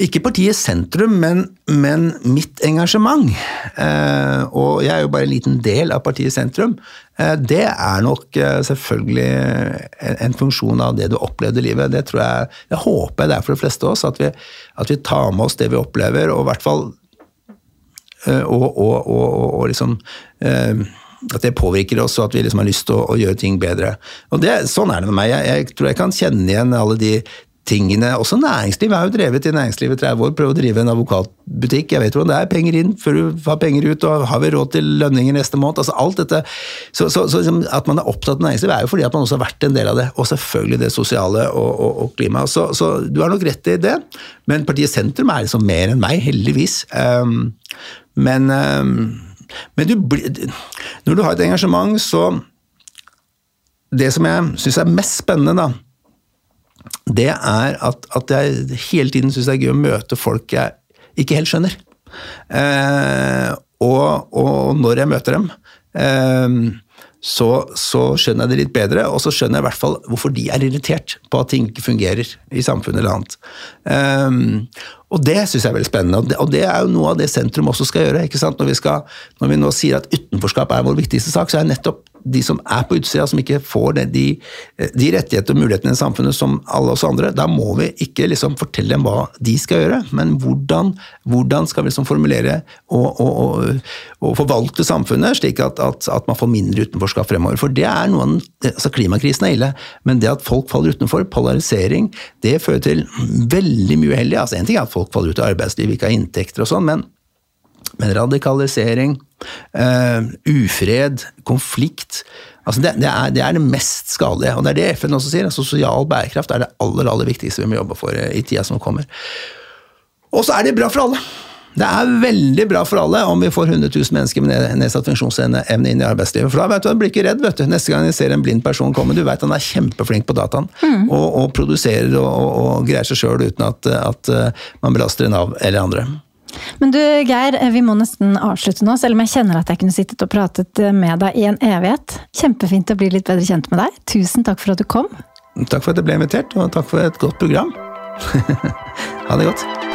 Speaker 2: Ikke partiet sentrum, men, men mitt engasjement. Eh, og jeg er jo bare en liten del av partiet sentrum. Eh, det er nok eh, selvfølgelig en, en funksjon av det du opplevde i livet. Det tror jeg, jeg håper det er for de fleste av oss, at vi, at vi tar med oss det vi opplever, og i hvert fall og, og, og, og, og liksom eh, at det påvirker oss, og at vi liksom har lyst til å, å gjøre ting bedre. Og det, Sånn er det med meg. Jeg, jeg tror jeg kan kjenne igjen alle de tingene. Også næringsliv. Har jo drevet i næringslivet i 30 år, prøvd å drive en advokatbutikk. Jeg vet hvordan det er. Penger inn før du har penger ut, og har vi råd til lønninger neste måned? altså alt dette. Så, så, så liksom, At man er opptatt av næringsliv er jo fordi at man også har vært en del av det. Og selvfølgelig det sosiale og, og, og klima. Så, så du har nok rett i det. Men partiet Sentrum er liksom mer enn meg, heldigvis. Um, men um, men du, når du har et engasjement, så Det som jeg syns er mest spennende, da, det er at, at jeg hele tiden syns det er gøy å møte folk jeg ikke helt skjønner. Eh, og, og når jeg møter dem, eh, så, så skjønner jeg det litt bedre, og så skjønner jeg i hvert fall hvorfor de er irritert på at ting ikke fungerer i samfunnet eller annet. Um, og det syns jeg er veldig spennende, og det, og det er jo noe av det sentrum også skal gjøre. ikke sant? Når vi, skal, når vi nå sier at utenforskap er vår viktigste sak, så er nettopp de som er på utsida, som ikke får det, de, de rettigheter og mulighetene i samfunnet som alle oss andre, da må vi ikke liksom fortelle dem hva de skal gjøre, men hvordan, hvordan skal vi liksom formulere og, og, og, og forvalte samfunnet slik at, at, at man får mindre utenforskap fremover. For det er noen, altså Klimakrisen er ille, men det at folk faller utenfor, polarisering, det fører til veldig mye uheldig. Altså, en ting er at folk faller ut av arbeidslivet, ikke har inntekter og sånn, men men radikalisering, uh, ufred, konflikt altså det, det, er, det er det mest skadelige. Og det er det FN også sier. altså Sosial bærekraft er det aller aller viktigste vi må jobbe for i tida som kommer. Og så er det bra for alle. Det er veldig bra for alle om vi får 100 000 mennesker med nedsatt funksjonsevne inn i arbeidslivet. For da vet du, du blir ikke redd vet du. neste gang jeg ser en blind person komme. Du vet han er kjempeflink på dataen og, og produserer og, og, og greier seg sjøl uten at, at man belaster Nav eller andre.
Speaker 1: Men du Geir, vi må nesten avslutte nå, selv om jeg kjenner at jeg kunne sittet og pratet med deg i en evighet. Kjempefint å bli litt bedre kjent med deg. Tusen takk for at du kom.
Speaker 2: Takk for at jeg ble invitert, og takk for et godt program. (laughs) ha det godt.